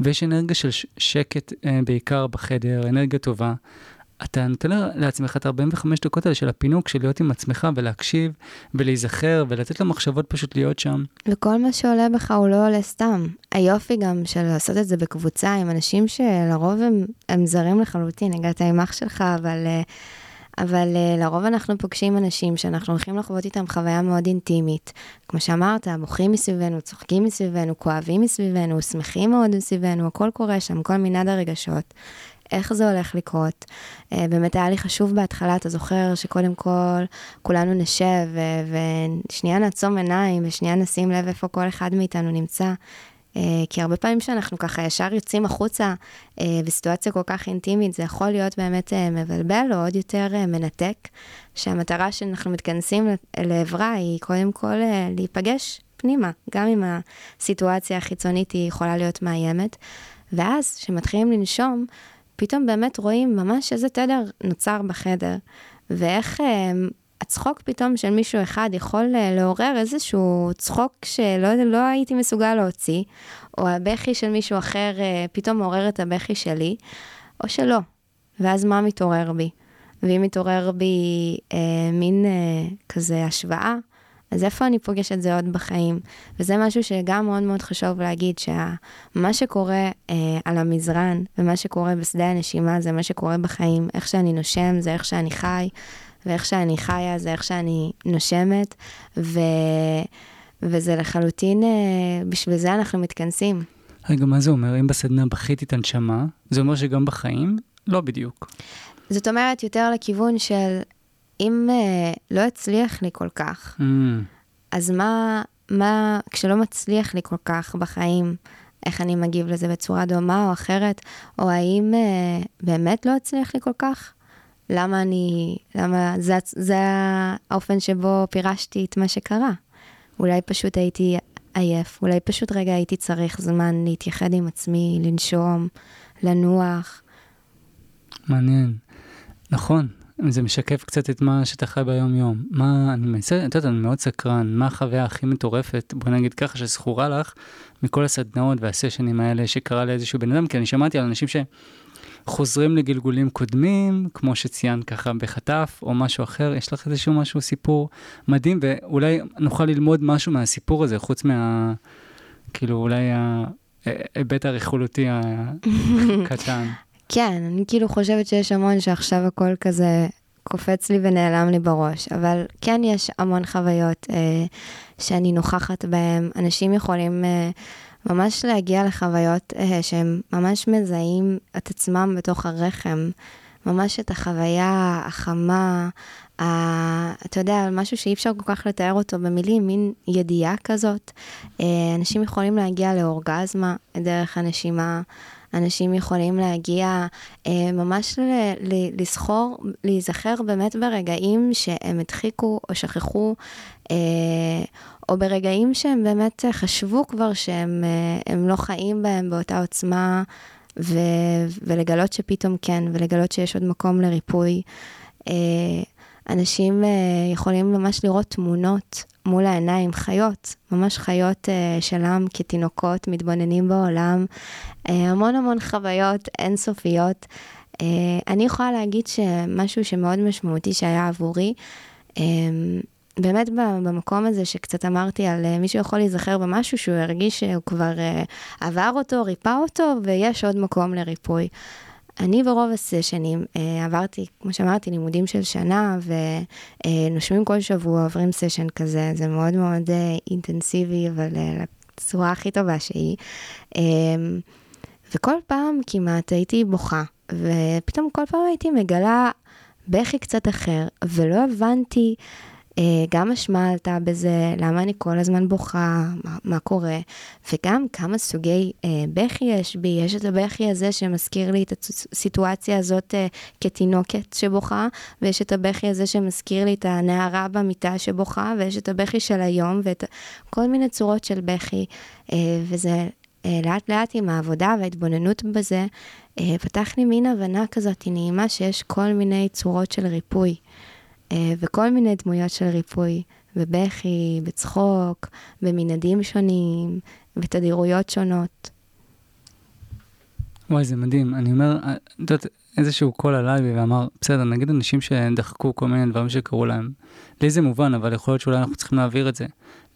ויש אנרגיה של שקט אה, בעיקר בחדר, אנרגיה טובה. אתה נותן לעצמך את 45 דקות האלה של הפינוק, של להיות עם עצמך ולהקשיב ולהיזכר ולתת למחשבות פשוט להיות שם. וכל מה שעולה בך הוא לא עולה סתם. היופי גם של לעשות את זה בקבוצה עם אנשים שלרוב הם, הם זרים לחלוטין. הגעת עם אח שלך, אבל... Uh... אבל uh, לרוב אנחנו פוגשים אנשים שאנחנו הולכים לחוות איתם חוויה מאוד אינטימית. כמו שאמרת, בוכים מסביבנו, צוחקים מסביבנו, כואבים מסביבנו, שמחים מאוד מסביבנו, הכל קורה שם, כל מנעד הרגשות. איך זה הולך לקרות. Uh, באמת היה לי חשוב בהתחלה, אתה זוכר שקודם כל כולנו נשב ושנייה נעצום עיניים ושנייה נשים לב איפה כל אחד מאיתנו נמצא. אה, כי הרבה פעמים שאנחנו ככה ישר יוצאים החוצה אה, בסיטואציה כל כך אינטימית, זה יכול להיות באמת אה, מבלבל או עוד יותר מנתק, שהמטרה שאנחנו מתכנסים לעברה היא קודם כל להיפגש פנימה, גם אם הסיטואציה החיצונית היא יכולה להיות מאיימת. ואז, כשמתחילים לנשום, פתאום באמת רואים ממש איזה תדר נוצר בחדר, ואיך הצחוק פתאום של מישהו אחד יכול אה, לעורר איזשהו צחוק שלא לא הייתי מסוגל להוציא, או הבכי של מישהו אחר אה, פתאום מעורר את הבכי שלי, או שלא. ואז מה מתעורר בי? ואם מתעורר בי אה, מין אה, כזה השוואה, אז איפה אני פוגש את זה עוד בחיים? וזה משהו שגם מאוד מאוד חשוב להגיד, שמה שקורה אה, על המזרן ומה שקורה בשדה הנשימה זה מה שקורה בחיים. איך שאני נושם זה איך שאני חי, ואיך שאני חיה זה איך שאני נושמת, ו... וזה לחלוטין, אה, בשביל זה אנחנו מתכנסים. רגע, מה זה אומר? אם בסדנה בכיתי את הנשמה, זה אומר שגם בחיים? לא בדיוק. זאת אומרת, יותר לכיוון של אם uh, לא הצליח לי כל כך, Mm, אז מה, מה, כשלא מצליח לי כל כך בחיים, איך אני מגיב לזה בצורה דומה או אחרת, או האם uh, באמת לא הצליח לי כל כך? למה אני, למה, זה, זה האופן שבו פירשתי את מה שקרה. אולי פשוט הייתי עייף, אולי פשוט רגע הייתי צריך זמן להתייחד עם עצמי, לנשום, לנוח. מעניין. נכון, זה משקף קצת את מה שאתה חי ביום-יום. מה, אני מנסה, את יודעת, אני מאוד סקרן, מה החוויה הכי מטורפת, בוא נגיד ככה, שזכורה לך מכל הסדנאות והסשנים האלה שקרה לאיזשהו בן אדם, כי אני שמעתי על אנשים שחוזרים לגלגולים קודמים, כמו שציינת ככה בחטף, או משהו אחר, יש לך איזשהו משהו, סיפור מדהים, ואולי נוכל ללמוד משהו מהסיפור הזה, חוץ מה... כאילו, אולי ההיבט הרכילותי הקטן. כן, אני כאילו חושבת שיש המון שעכשיו הכל כזה קופץ לי ונעלם לי בראש, אבל כן יש המון חוויות אה, שאני נוכחת בהן. אנשים יכולים אה, ממש להגיע לחוויות אה, שהם ממש מזהים את עצמם בתוך הרחם, ממש את החוויה החמה, ה... אתה יודע, משהו שאי אפשר כל כך לתאר אותו במילים, מין ידיעה כזאת. אה, אנשים יכולים להגיע לאורגזמה דרך הנשימה. אנשים יכולים להגיע אה, ממש ל- ל- לזכור, להיזכר באמת ברגעים שהם הדחיקו או שכחו, אה, או ברגעים שהם באמת חשבו כבר שהם אה, לא חיים בהם באותה עוצמה, ו- ולגלות שפתאום כן, ולגלות שיש עוד מקום לריפוי. אה, אנשים אה, יכולים ממש לראות תמונות מול העיניים, חיות, ממש חיות אה, שלם כתינוקות, מתבוננים בעולם, אה, המון המון חוויות אינסופיות. אה, אני יכולה להגיד שמשהו שמאוד משמעותי שהיה עבורי, אה, באמת במקום הזה שקצת אמרתי על אה, מישהו יכול להיזכר במשהו שהוא הרגיש שהוא כבר אה, עבר אותו, ריפא אותו, ויש עוד מקום לריפוי. אני ברוב הסשנים אה, עברתי, כמו שאמרתי, לימודים של שנה, ונושמים כל שבוע, עוברים סשן כזה, זה מאוד מאוד אינטנסיבי, אבל לצורה הכי טובה שהיא. אה, וכל פעם כמעט הייתי בוכה, ופתאום כל פעם הייתי מגלה בכי קצת אחר, ולא הבנתי גם אשמה עלתה בזה, למה אני כל הזמן בוכה, מה, מה קורה, וגם כמה סוגי אה, בכי יש בי. יש את הבכי הזה שמזכיר לי את הסיטואציה הזאת אה, כתינוקת שבוכה, ויש את הבכי הזה שמזכיר לי את הנערה במיטה שבוכה, ויש את הבכי של היום, ואת כל מיני צורות של בכי, אה, וזה אה, לאט לאט עם העבודה וההתבוננות בזה, אה, פתח לי מין הבנה כזאת נעימה שיש כל מיני צורות של ריפוי. אה, וכל מיני דמויות של ריפוי, בבכי, בצחוק, במנעדים שונים, בתדירויות שונות. וואי, זה מדהים. אני אומר, את יודעת, איזשהו קול עליי בי ואמר, בסדר, נגיד אנשים שדחקו כל מיני דברים שקרו להם. לי זה מובן, אבל יכול להיות שאולי אנחנו צריכים להעביר את זה.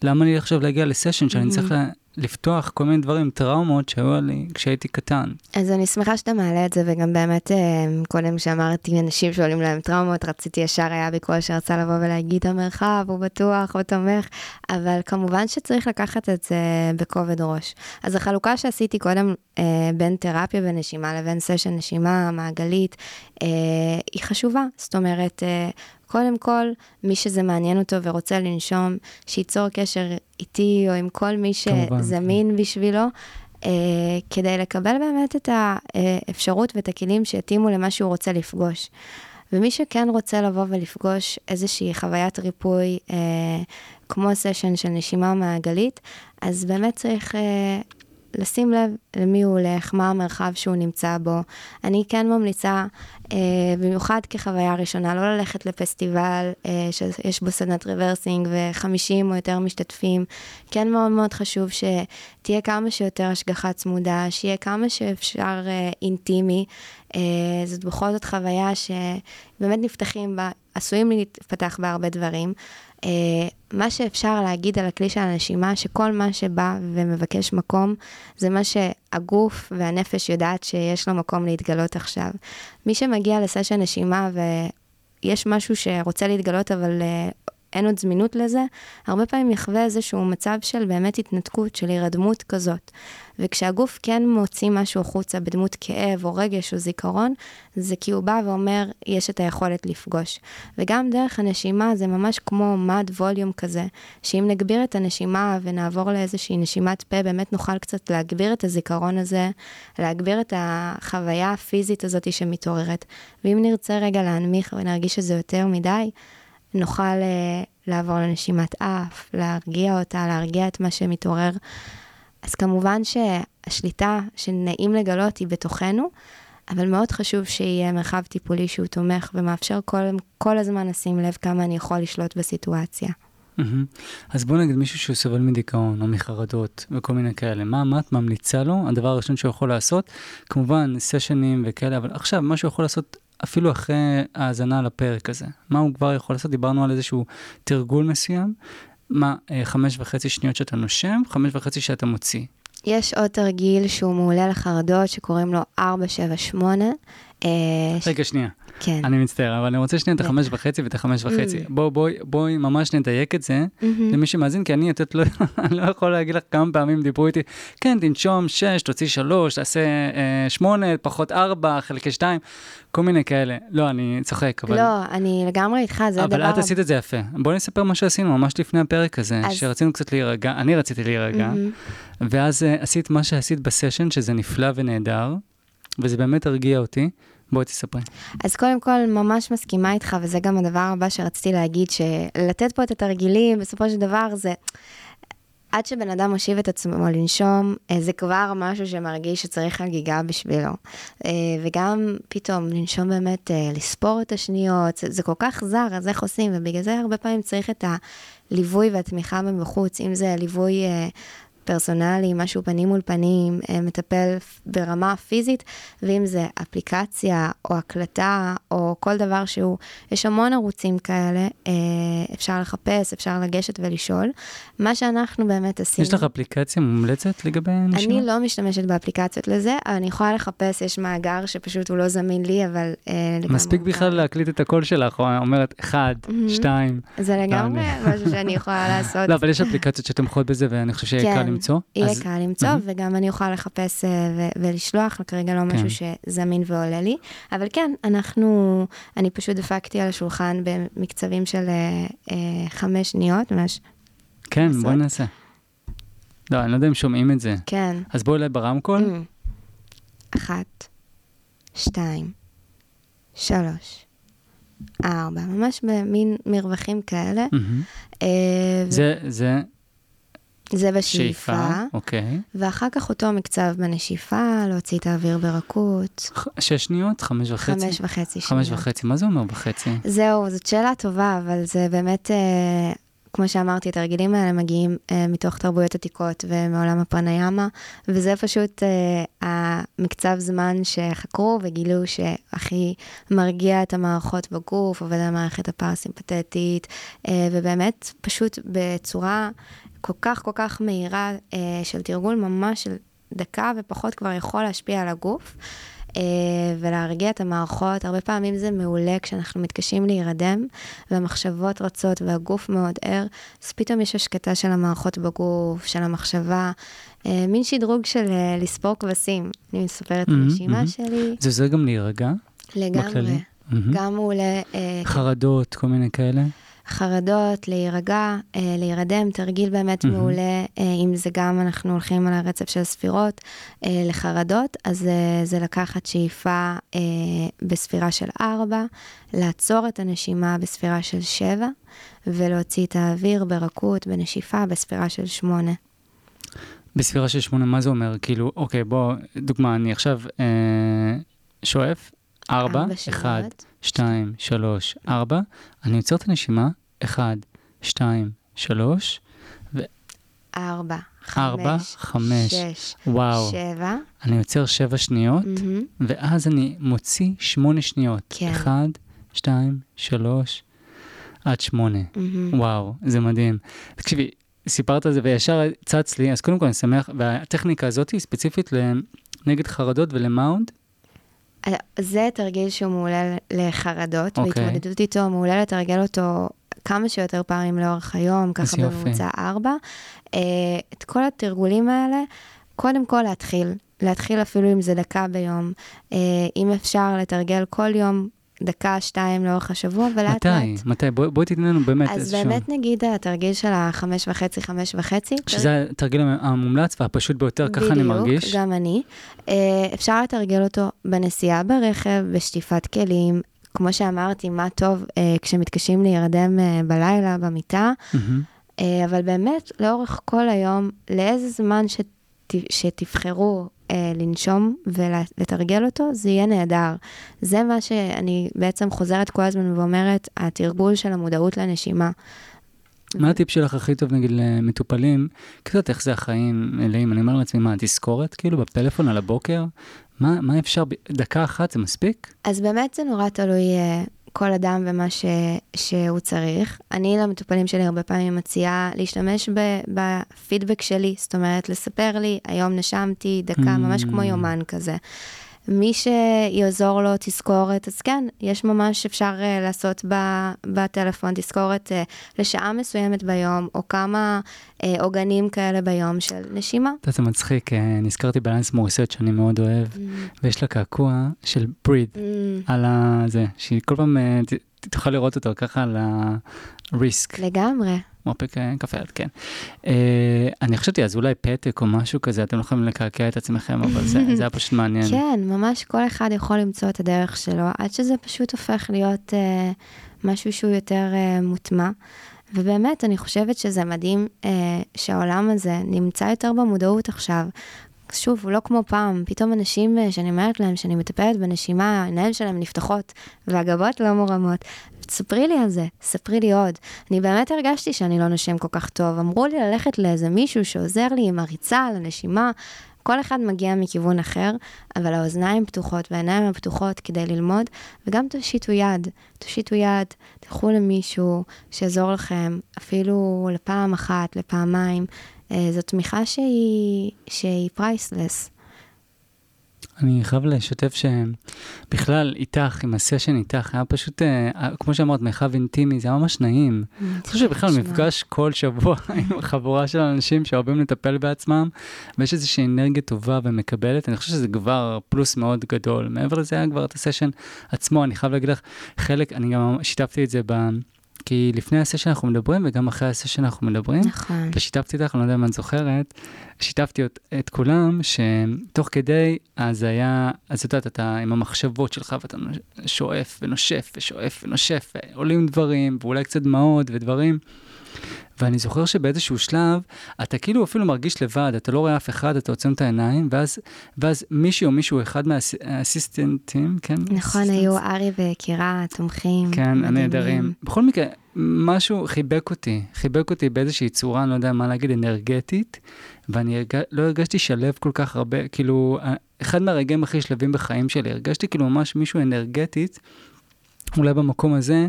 למה לי עכשיו להגיע לסשן שאני צריך לפתוח כל מיני דברים, טראומות שהיו לי כשהייתי קטן. אז אני שמחה שאתה מעלה את זה, וגם באמת, אה, קודם שאמרתי, אנשים שעולים להם טראומות, רציתי ישר, היה בי קול שרצה לבוא ולהגיד, המרחב הוא בטוח, הוא תומך, אבל כמובן שצריך לקחת את זה בכובד ראש. אז החלוקה שעשיתי קודם אה, בין תרפיה ונשימה לבין סשן נשימה מעגלית, אה, היא חשובה. זאת אומרת, קודם כל, מי שזה מעניין אותו ורוצה לנשום, שייצור קשר איתי או עם כל מי שזמין כן. בשבילו, אה, כדי לקבל באמת את האפשרות ואת הכלים שיתאימו למה שהוא רוצה לפגוש. ומי שכן רוצה לבוא ולפגוש איזושהי חוויית ריפוי, אה, כמו סשן של נשימה מעגלית, אז באמת צריך אה, לשים לב למי הוא הולך, מה המרחב שהוא נמצא בו. אני כן ממליצה, במיוחד כחוויה ראשונה, לא ללכת לפסטיבל אה, שיש בו סדנת rebirthing ו-50 או יותר משתתפים. כן מאוד מאוד חשוב שתהיה כמה שיותר השגחה צמודה, שיהיה כמה שאפשר אה, אינטימי. אה, זאת בכל זאת חוויה שבאמת נפתחים בה, עשויים להתפתח בה הרבה דברים. Uh, מה שאפשר להגיד על הכלי של הנשימה, שכל מה שבא ומבקש מקום, זה מה שהגוף והנפש יודעת שיש לו מקום להתגלות עכשיו. מי שמגיע לסשן נשימה ויש משהו שרוצה להתגלות, אבל uh, אין עוד זמינות לזה, הרבה פעמים יחווה איזשהו מצב של באמת התנתקות, של הירדמות כזאת. וכשהגוף כן מוציא משהו החוצה בדמות כאב או רגש או זיכרון, זה כי הוא בא ואומר, יש את היכולת לפגוש. וגם דרך הנשימה זה ממש כמו מד ווליום כזה, שאם נגביר את הנשימה ונעבור לאיזושהי נשימת פה, באמת נוכל קצת להגביר את הזיכרון הזה, להגביר את החוויה הפיזית הזאת שמתעוררת. ואם נרצה רגע להנמיך ונרגיש שזה יותר מדי, נוכל uh, לעבור לנשימת אף, להרגיע אותה, להרגיע את מה שמתעורר. אז כמובן שהשליטה שנעים לגלות היא בתוכנו, אבל מאוד חשוב שיהיה מרחב טיפולי שהוא תומך ומאפשר כל, כל הזמן לשים לב כמה אני יכול לשלוט בסיטואציה. Mm-hmm. אז בוא נגיד מישהו שהוא סובל מדיכאון או מחרדות וכל מיני כאלה, מה, מה את ממליצה לו? הדבר הראשון שהוא יכול לעשות, כמובן סשנים וכאלה, אבל עכשיו מה שהוא יכול לעשות אפילו אחרי האזנה לפרק הזה, מה הוא כבר יכול לעשות? דיברנו על איזשהו תרגול מסוים, מה, אה, חמש וחצי שניות שאתה נושם, חמש וחצי שאתה מוציא. יש עוד תרגיל שהוא מעולה לחרדות, שקוראים לו 478. אה, רגע, שנייה. כן. אני מצטער, אבל אני רוצה שנייה את החמש וחצי ואת החמש וחצי. Mm. בואי בואי בואי ממש נדייק את זה mm-hmm. למי שמאזין, כי אני יותר לא, לא יכול להגיד לך כמה פעמים דיברו איתי, כן, תנשום שש, תוציא שלוש, תעשה אה, שמונה, פחות ארבע, חלקי שתיים, כל מיני כאלה. לא, אני צוחק, אבל... לא, אני לגמרי איתך, זה הדבר... אבל את עשית את זה יפה. בואי נספר מה שעשינו ממש לפני הפרק הזה, אז... שרצינו קצת להירגע, אני רציתי להירגע, mm-hmm. ואז uh, עשית מה שעשית בסשן, שזה נפלא ונהדר, וזה באמת הרגיע אותי. בואי תספרי. אז קודם כל, ממש מסכימה איתך, וזה גם הדבר הבא שרציתי להגיד, שלתת פה את התרגילים, בסופו של דבר זה... עד שבן אדם מושיב את עצמו לנשום, אה, זה כבר משהו שמרגיש שצריך חגיגה בשבילו. אה, וגם פתאום לנשום באמת, אה, לספור את השניות, זה, כל כך זר, אז איך עושים? ובגלל זה הרבה פעמים צריך את הליווי והתמיכה מבחוץ, אם זה ליווי פרסונלי, משהו פנים מול פנים, אה, מטפל ברמה פיזית, ואם זה אפליקציה או הקלטה או כל דבר שהוא, יש המון ערוצים כאלה, אה, אפשר לחפש, אפשר לגשת ולשאול. מה שאנחנו באמת עשינו... יש לך אפליקציה מומלצת לגבי נשימה? אני לא משתמשת באפליקציות לזה, אבל אני יכולה לחפש, יש מאגר שפשוט הוא לא זמין לי, אבל... אה, מספיק בכלל להקליט את הקול שלך, או אומרת, אחד, שתיים. זה לגמרי משהו שאני יכולה לעשות. לא, אבל יש אפליקציות שתומכות בזה, ואני חושב שיהיה קל למצוא. יהיה אז... קל למצוא, mm-hmm. וגם אני אוכל לחפש uh, ו- ולשלוח, כרגע לא כן. משהו שזמין ועולה לי. אבל כן, אנחנו, אני פשוט דפקתי על השולחן במקצבים של uh, uh, חמש שניות, ממש. כן, לעשות. בואי נעשה. לא, אני לא יודע אם שומעים את זה. כן. אז בואי אליי ברמקול. Mm. אחת, שתיים, שלוש, ארבע, ממש במין מרווחים כאלה. Mm-hmm. זה, ו... זה זה בשאיפה. שאיפה, אוקיי. ואחר כך אותו מקצב בנשיפה, להוציא את האוויר ברכות. שש שניות? חמש וחצי? חמש וחצי שניות. חמש וחצי, מה זה אומר וחצי? זהו, זאת שאלה טובה, אבל זה באמת, אה, כמו שאמרתי, התרגילים האלה מגיעים אה, מתוך תרבויות עתיקות ומעולם הפרניאמה, וזה פשוט אה, המקצב זמן שחקרו וגילו שהכי מרגיע את המערכות בגוף, עובד על המערכת הפרסימפטית, אה, ובאמת, פשוט בצורה... כל כך כל כך מהירה אה, של תרגול ממש של דקה ופחות כבר יכול להשפיע על הגוף. אה, ולהרגיע את המערכות, הרבה פעמים זה מעולה כשאנחנו מתקשים להירדם והמחשבות רצות והגוף מאוד ער, אז פתאום יש השקטה של המערכות בגוף, של המחשבה, אה, מין שדרוג של אה, לספור כבשים. אני מספרת את הנשימה שלי. זה עוזר גם להירגע? לגמרי. בכללי? גם מעולה. אה, חרדות, כל מיני כאלה? חרדות, להירגע, אה, להירדם, תרגיל באמת mm-hmm. מעולה, אה, אם זה גם אנחנו הולכים על הרצף של ספירות אה, לחרדות, אז זה לקחת שאיפה בספירה של 4, לעצור את הנשימה בספירה של 7, ולהוציא את האוויר ברכות, בנשיפה, בספירה של 8. בספירה של 8, מה זה אומר? כאילו, אוקיי, בוא, דוגמה, אני עכשיו אה, שואף, 4, 1, 2, 3, 4, אני עוצר את הנשימה, 1, 2, 3, ו... 4, 5, 6, וואו. 7. אני עוצר 7 שניות, mm-hmm. ואז אני מוציא 8 שניות. כן. 1, 2, 3, עד 8. Mm-hmm. וואו, זה מדהים. תקשיבי, סיפרת על זה וישר צץ לי, אז קודם כל אני שמח, והטכניקה הזאת היא ספציפית נגד חרדות ולמאונד, זה תרגיל שהוא מעולה לחרדות, okay. אוקיי. והתמודדות איתו מעולה לתרגל אותו כמה שיותר פעמים לאורך היום, ככה. בממוצע ארבע. אה, את כל התרגולים האלה, קודם כל להתחיל. להתחיל אפילו אם זה דקה ביום. אה, אם אפשר לתרגל כל יום דקה, שתיים לאורך השבוע, ולאט מתי? לאט. מתי? בואי בואי תתני לנו באמת אז איזשהו... באמת נגיד התרגיל של החמש וחצי, חמש וחצי. שזה התרגיל המומלץ והפשוט ביותר, ככה אני מרגיש. בדיוק, גם אני. אה, אפשר לתרגל אותו בנסיעה ברכב, בשטיפת כלים. כמו שאמרתי, מה טוב אה, כשמתקשים להירדם אה, בלילה במיטה, מהמם. אה, אבל באמת, לאורך כל היום, לאיזה זמן שת, שתבחרו אה, לנשום ולתרגל אותו, זה יהיה נהדר. זה מה שאני בעצם חוזרת כל הזמן ואומרת, התרגול של המודעות לנשימה. מה הטיפ שלך הכי טוב, נגיד, למטופלים? קצת איך זה החיים מלאים, אני אומר לעצמי, מה, תזכורת, כאילו, בפלאפון על הבוקר? מה, מה אפשר, דקה אחת זה מספיק? אז באמת זה נורא תלוי אה, כל אדם ומה ש, שהוא צריך. אני למטופלים שלי הרבה פעמים מציעה להשתמש ב, בפידבק שלי, זאת אומרת, לספר לי, היום נשמתי דקה, Mm. ממש כמו יומן כזה. מי שיעזור לו תזכורת, אז כן, יש ממש, אפשר uh, לעשות ב, בטלפון תזכורת uh, לשעה מסוימת ביום, או כמה uh, עוגנים כאלה ביום של נשימה. אתה יודע, זה מצחיק, אה, נזכרתי באלנס מוריסט שאני מאוד אוהב, ויש לה קעקוע של breathe Mm, על הזה, שהיא כל פעם, אה, ת- ת- תוכל לראות אותו ככה על ה-risk, לגמרי. מרפק אה, קפה יד, כן. אה, אני חשבתי, אז אולי פתק או משהו כזה, אתם לא יכולים לקעקע את עצמכם, אבל זה זה היה פשוט מעניין. כן, ממש כל אחד יכול למצוא את הדרך שלו, עד שזה פשוט הופך להיות אה, משהו שהוא יותר אה, מוטמע. ובאמת, אני חושבת שזה מדהים אה, שהעולם הזה נמצא יותר במודעות עכשיו. שוב, לא כמו פעם, פתאום אנשים אה, שאני אומרת להם שאני מטפלת בנשימה, העיניים שלהם נפתחות והגבות לא מורמות. ספרי לי על זה, ספרי לי עוד. אני באמת הרגשתי שאני לא נושם כל כך טוב. אמרו לי ללכת לאיזה מישהו שעוזר לי עם הריצה על הנשימה. כל אחד מגיע מכיוון אחר, אבל האוזניים פתוחות והעיניים הפתוחות כדי ללמוד, וגם תושיטו יד, תושיטו יד, תלכו למישהו שיעזור לכם, אפילו לפעם אחת, לפעמיים. אה, זו תמיכה שהיא, שהיא פרייסלס. אני חייב לשתף שבכלל איתך, עם הסשן איתך, היה פשוט, אה, כמו שאמרת, מרחב אינטימי, זה היה ממש נעים. אני חושב שבכלל מפגש כל שבוע עם חבורה של אנשים שאוהבים לטפל בעצמם, ויש איזושהי אנרגיה טובה ומקבלת, אני חושב שזה כבר פלוס מאוד גדול. מעבר לזה היה כבר את הסשן עצמו, אני חייב להגיד לך, חלק, אני גם שיתפתי את זה ב... כי לפני הסשן אנחנו מדברים, וגם אחרי הסשן אנחנו מדברים. נכון. ושיתפתי אותך, אני לא יודע אם את זוכרת, שיתפתי את, את כולם, שתוך כדי, אז היה, אז את יודעת, אתה עם המחשבות שלך, ואתה שואף ונושף ושואף ונושף, ועולים דברים, ואולי קצת דמעות ודברים. ואני זוכר שבאיזשהו שלב, אתה כאילו אפילו מרגיש לבד, אתה לא רואה אף אחד, אתה עוצם את העיניים, ואז, ואז מישהו או מישהו, אחד מהאסיסטנטים, כן? נכון, היו ארי וקירה, תומכים. כן. הנהדרים. בכל מקרה, משהו חיבק אותי, חיבק אותי באיזושהי צורה, אני לא יודע מה להגיד, אנרגטית, ואני הרג... לא הרגשתי שלב כל כך הרבה, כאילו, אחד מהרגעים הכי שלבים בחיים שלי, הרגשתי כאילו ממש מישהו אנרגטית, אולי במקום הזה,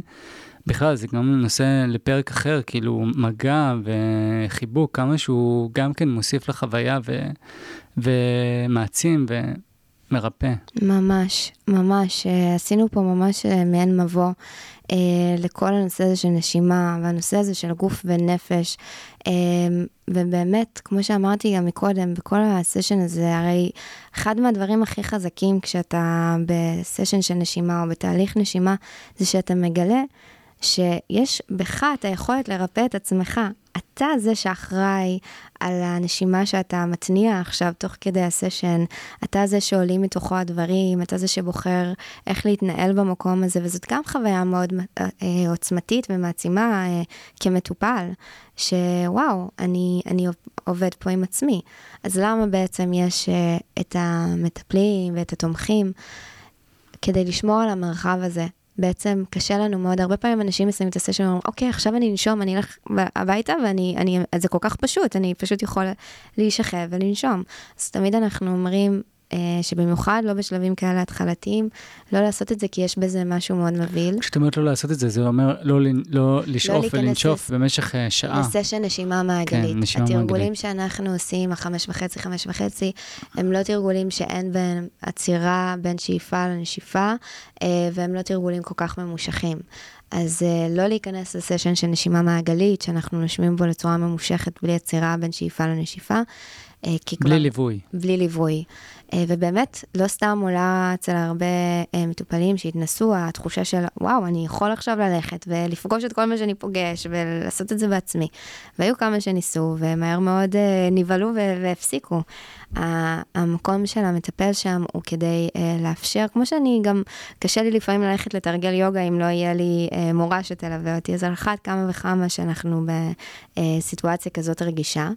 בכלל, זה גם נושא לפרק אחר, כאילו מגע וחיבוק, כמה שהוא גם כן מוסיף לחוויה ו... ומעצים ומרפא. ממש, ממש. אה, עשינו פה ממש אה, מעין מבוא אה, לכל הנושא הזה של נשימה, והנושא הזה של גוף ונפש. אה, ובאמת, כמו שאמרתי גם מקודם, בכל הסשן הזה, הרי אחד מהדברים הכי חזקים כשאתה בסשן של נשימה או בתהליך נשימה, זה שאתה מגלה שיש בך את היכולת לרפא את עצמך. אתה זה שאחראי על הנשימה שאתה מתניע עכשיו תוך כדי הסשן, אתה זה שעולים מתוכו הדברים, אתה זה שבוחר איך להתנהל במקום הזה, וזאת גם חוויה מאוד אה, עוצמתית ומעצימה אה, כמטופל, שוואו, אני, אני עובד פה עם עצמי. אז למה בעצם יש אה, את המטפלים ואת התומכים? כדי לשמור על המרחב הזה, בעצם קשה לנו מאוד, הרבה פעמים אנשים מסיימים את הסשן ואומרים, אוקיי, עכשיו אני אנשום, אני אלך הביתה ואני, אני, זה כל כך פשוט, אני פשוט יכול להישכב ולנשום. אז תמיד אנחנו אומרים שבמיוחד לא בשלבים כאלה התחלתיים, לא לעשות את זה כי יש בזה משהו מאוד מבהיל. כשאת אומרת לא לעשות את זה, זה אומר לא, לא לשאוף לא ולנשוף לס... במשך uh, שעה. לסשן נשימה מעגלית. כן, נשימה התרגולים מעגלית. שאנחנו עושים, החמש וחצי, חמש וחצי, הם לא תרגולים שאין בהם עצירה בין שאיפה לנשיפה, אה, והם לא תרגולים כל כך ממושכים. אז uh, לא להיכנס לסשן של נשימה מעגלית, שאנחנו נושמים בו לצורה ממושכת בלי עצירה בין שאיפה לנשיפה. Uh, כי בלי כבר, ליווי. בלי ליווי. Uh, ובאמת, לא סתם עולה אצל הרבה uh, מטופלים שהתנסו התחושה של, וואו, אני יכול עכשיו ללכת ולפגוש את כל מה שאני פוגש ולעשות את זה בעצמי. והיו כמה שניסו, ומהר מאוד uh, נבהלו והפסיקו. המקום של המטפל שם הוא כדי uh, לאפשר, כמו שאני גם, קשה לי לפעמים ללכת לתרגל יוגה אם לא יהיה לי uh, מורה שתלווה אותי, אז על אחת כמה וכמה שאנחנו בסיטואציה כזאת רגישה,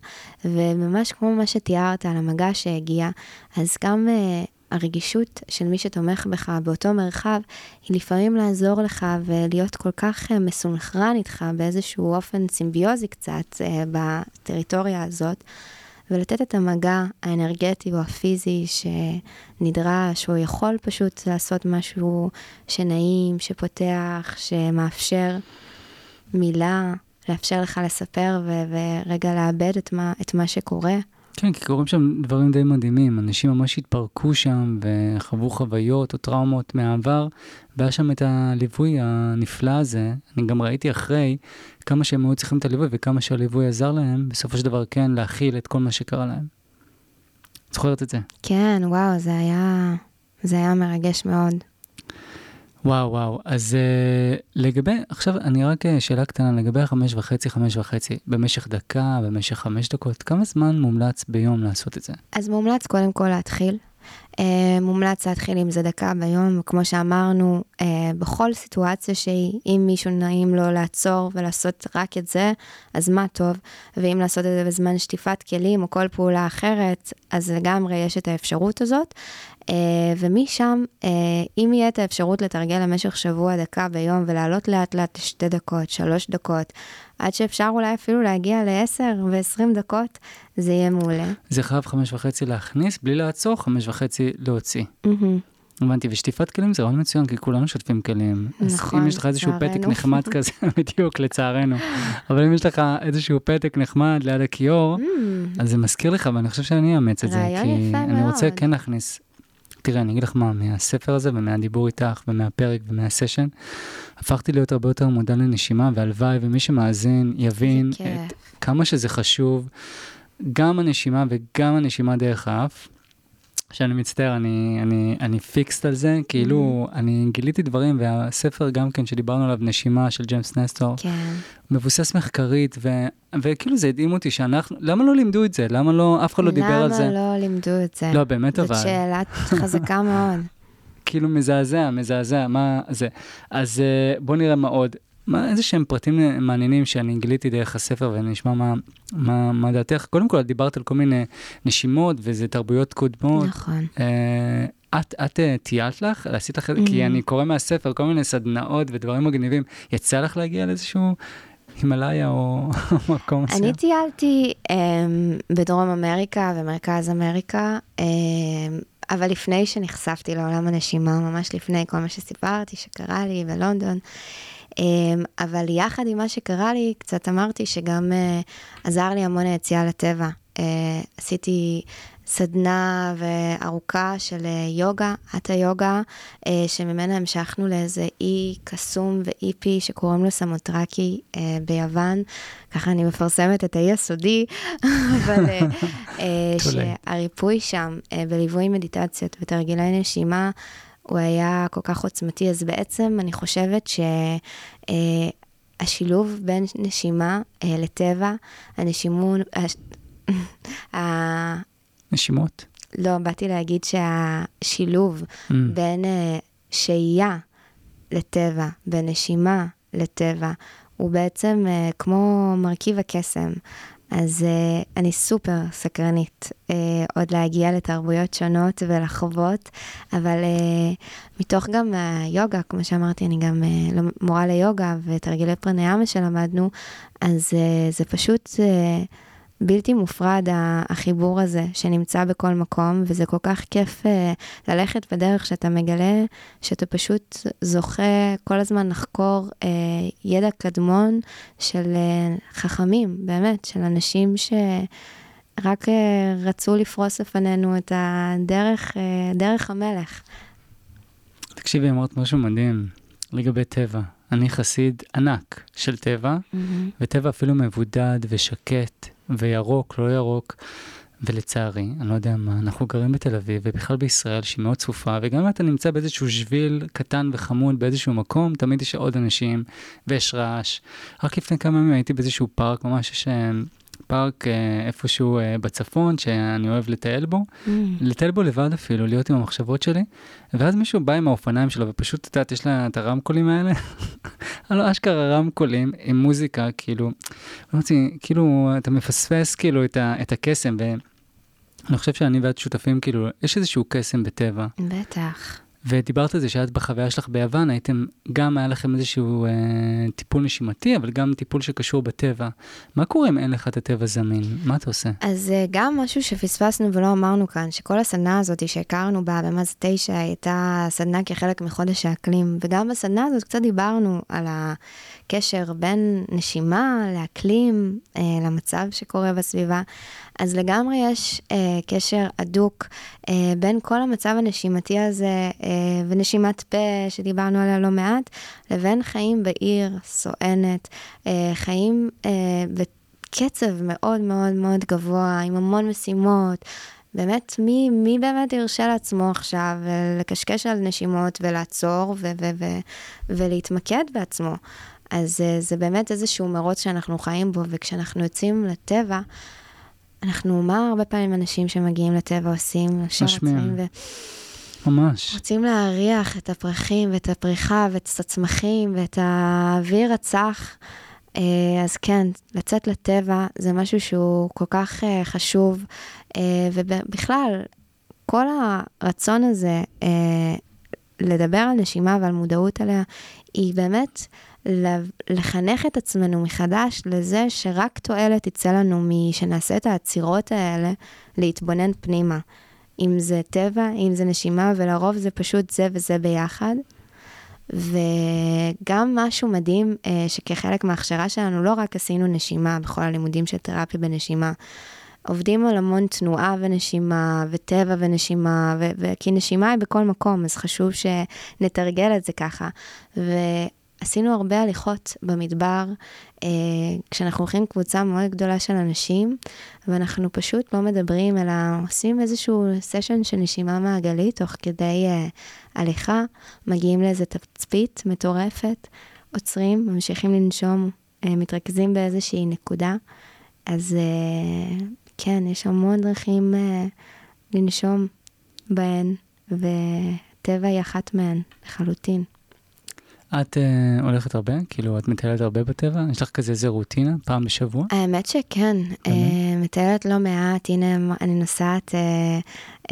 וממש כמו מה שתיארת על המגע שהגיע, אז גם... Uh, הרגישות של מי שתומך בך באותו מרחב, היא לפעמים לעזור לך ולהיות כל כך מסונכרן איתך באיזשהו אופן סימביוזי קצת בטריטוריה הזאת, ולתת את המגע האנרגטי או הפיזי שנדרש, או יכול פשוט לעשות משהו שנעים, שפותח, שמאפשר מילה, לאפשר לך לספר ו- ורגע לאבד את מה, את מה שקורה. כן, כי קורים שם דברים די מדהימים. אנשים ממש התפרקו שם וחוו חוויות או טראומות מהעבר, והיה שם את הליווי הנפלא הזה. אני גם ראיתי אחרי כמה שהם היו צריכים את הליווי וכמה שהליווי עזר להם, בסופו של דבר כן להכיל את כל מה שקרה להם. זוכרת את זה? כן, וואו, זה היה, זה היה מרגש מאוד. וואו, וואו. אז uh, לגבי, עכשיו אני רק uh, שאלה קטנה, לגבי החמש וחצי, חמש וחצי, במשך דקה, במשך חמש דקות, כמה זמן מומלץ ביום לעשות את זה? אז מומלץ קודם כל להתחיל. Uh, מומלץ להתחיל עם זה דקה ביום, כמו שאמרנו, uh, בכל סיטואציה שהיא, אם מישהו נעים לו לעצור ולעשות רק את זה, אז מה טוב, ואם לעשות את זה בזמן שטיפת כלים או כל פעולה אחרת, אז לגמרי יש את האפשרות הזאת. ומשם, uh, אם יהיה את האפשרות לתרגל למשך שבוע דקה ביום ולעלות לאט לאט לשתי דקות, שלוש דקות, עד שאפשר אולי אפילו להגיע לעשר ועשרים דקות, זה יהיה מעולה. זה חייב חמש וחצי להכניס, בלי לעצור, חמש וחצי להוציא. Mm-hmm. הבנתי, ושטיפת כלים זה רעיון מצוין, כי כולנו שוטפים כלים. נכון, אז אם יש לך איזשהו פתק נחמד כזה, בדיוק, לצערנו. אבל אם יש לך איזשהו פתק נחמד ליד הכיור. אז זה מזכיר לך, ואני חושב שאני אאמץ את זה. יפה מאוד. אני רוצה כן להכניס תראה, אני אגיד לך מה, מהספר הזה ומהדיבור איתך ומהפרק ומהסשן, הפכתי להיות הרבה יותר מודע לנשימה, והלוואי ומי שמאזין יבין את כמה שזה חשוב, גם הנשימה וגם הנשימה דרך האף. שאני מצטער, אני, אני, אני פיקסט על זה, כאילו, mm. אני גיליתי דברים, והספר גם כן שדיברנו עליו, נשימה של ג'יימס נסטור, כן. מבוסס מחקרית, ו, וכאילו זה הדהים אותי שאנחנו, למה לא לימדו את זה? למה לא, אף אחד לא דיבר על זה? למה לא לימדו את זה? לא, באמת אבל. זאת שאלה חזקה מאוד. כאילו מזעזע, מזעזע, מה זה? אז אה, בוא נראה מה עוד. מה, איזה שהם פרטים מעניינים שאני גיליתי דרך הספר ואני אשמע מה, מה, מה דעתך. קודם כל, את דיברת על כל מיני נשימות וזה תרבויות קודמות. נכון. אה, את, את אה, טיילת לך? עשית לך, mm-hmm. כי אני קורא מהספר כל מיני סדנאות ודברים מגניבים. יצא לך להגיע לאיזשהו הימאליה או מקום מסוים? אני טיילתי um, בדרום אמריקה ומרכז אמריקה. Um, אבל לפני שנחשפתי לעולם הנשימה, ממש לפני כל מה שסיפרתי שקרה לי בלונדון, אמ, אבל יחד עם מה שקרה לי, קצת אמרתי שגם אה, עזר לי המון היציאה לטבע. אה, עשיתי סדנה וארוכה של אה, יוגה, אטה יוגה, שממנה המשכנו לאיזה אי קסום ואי פי שקוראים לו סמוטרקי ביוון. ככה אני מפרסמת את האי הסודי, אבל שהריפוי שם בליווי מדיטציות ותרגילי נשימה, הוא היה כל כך עוצמתי, אז בעצם אני חושבת שהשילוב אה, בין נשימה אה, לטבע, הנשימון... נשימות? לא, באתי להגיד שהשילוב mm. בין אה, שהייה לטבע, בין נשימה לטבע, הוא בעצם כמו מרכיב הקסם. אז uh, אני סופר סקרנית uh, עוד להגיע לתרבויות שונות ולחוות, אבל uh, מתוך גם היוגה, כמו שאמרתי, אני גם uh, מורה ליוגה ותרגילי פרניאמה שלמדנו, אז uh, זה פשוט... Uh, בלתי מופרד החיבור הזה שנמצא בכל מקום, וזה כל כך כיף אה, ללכת בדרך שאתה מגלה שאתה פשוט זוכה כל הזמן לחקור אה, ידע קדמון של אה, חכמים, באמת, של אנשים שרק רצו לפרוס לפנינו את הדרך, דרך המלך. תקשיבי, אמרת משהו מדהים לגבי טבע. אני חסיד ענק של טבע, וטבע אפילו מבודד ושקט, וירוק, לא ירוק. ולצערי, אני לא יודע מה, אנחנו גרים בתל אביב, ובכלל בישראל, שהיא מאוד צפופה, וגם אם אתה נמצא באיזשהו שביל קטן וחמוד באיזשהו מקום, תמיד יש עוד אנשים, ויש רעש. רק לפני כמה ימים הייתי באיזשהו פארק, ממש יש אה, פארק אה, איפשהו אה, בצפון, שאני אוהב לטייל בו, Mm. לטייל בו לבד אפילו, להיות עם המחשבות שלי, ואז מישהו בא עם האופניים שלו, ופשוט, את יודעת, יש לה את הרמקולים האלה, הלו, אשכרה רמקולים עם מוזיקה, כאילו, לא רוצים, כאילו, אתה מפספס כאילו את, ה, את הקסם, ואני חושב שאני ואת שותפים, כאילו, יש איזשהו קסם בטבע, בטח. ודיברת על זה שאת בחוויה שלך ביוון, הייתם, גם היה לכם איזשהו אה, טיפול נשימתי, אבל גם טיפול שקשור בטבע. מה קורה אם אין לך את הטבע זמין? מה אתה עושה? אז אה, גם משהו שפספסנו ולא אמרנו כאן, שכל הסדנה הזאת שהכרנו בה במה זה תשע, הייתה סדנה כחלק מחודש האקלים, וגם בסדנה הזאת קצת דיברנו על הקשר בין נשימה לאקלים, אה, למצב שקורה בסביבה. אז לגמרי יש אה, קשר הדוק אה, בין כל המצב הנשימתי הזה אה, ונשימת פה שדיברנו עליה לא מעט, לבין חיים בעיר סואנת, אה, חיים אה, בקצב מאוד מאוד מאוד גבוה, עם המון משימות. באמת, מי, מי באמת ירשה לעצמו עכשיו לקשקש על נשימות ולעצור ו- ו- ו- ולהתמקד בעצמו? אז אה, זה באמת איזשהו מרוץ שאנחנו חיים בו, וכשאנחנו יוצאים לטבע, אנחנו, מה הרבה פעמים אנשים שמגיעים לטבע עושים? ישר משמיע. עוצרים ממש. רוצים להריח את הפרחים ואת הפריחה ואת הצמחים ואת האוויר הצח. אה, אז כן, לצאת לטבע זה משהו שהוא כל כך אה, חשוב, ובכלל, כל הרצון הזה לדבר על נשימה ועל מודעות עליה, היא באמת לחנך את עצמנו מחדש לזה שרק תועלת תצא לנו משנעשה את העצירות האלה להתבונן פנימה. אם זה טבע, אם זה נשימה, ולרוב זה פשוט זה וזה ביחד. וגם משהו מדהים, אה, שכחלק מההכשרה שלנו, לא רק עשינו נשימה בכל הלימודים של תרפיה בנשימה, עובדים על המון תנועה ונשימה, וטבע ונשימה, ו- ו- כי נשימה היא בכל מקום, אז חשוב שנתרגל את זה ככה. ועשינו הרבה הליכות במדבר, אה, כשאנחנו הולכים קבוצה מאוד גדולה של אנשים, ואנחנו פשוט לא מדברים, אלא עושים איזשהו סשן של נשימה מעגלית, תוך כדי אה, הליכה, מגיעים לאיזה תצפית מטורפת, עוצרים, ממשיכים לנשום, אה, מתרכזים באיזושהי נקודה. אז אה, כן, יש המון דרכים אה, לנשום בהן, וטבע היא אחת מהן, לחלוטין. את uh, הולכת הרבה? כאילו, את מטיילת הרבה בטבע? יש לך כזה איזה רוטינה? פעם בשבוע? האמת שכן, אה, מטיילת לא מעט, הנה אני נוסעת אה,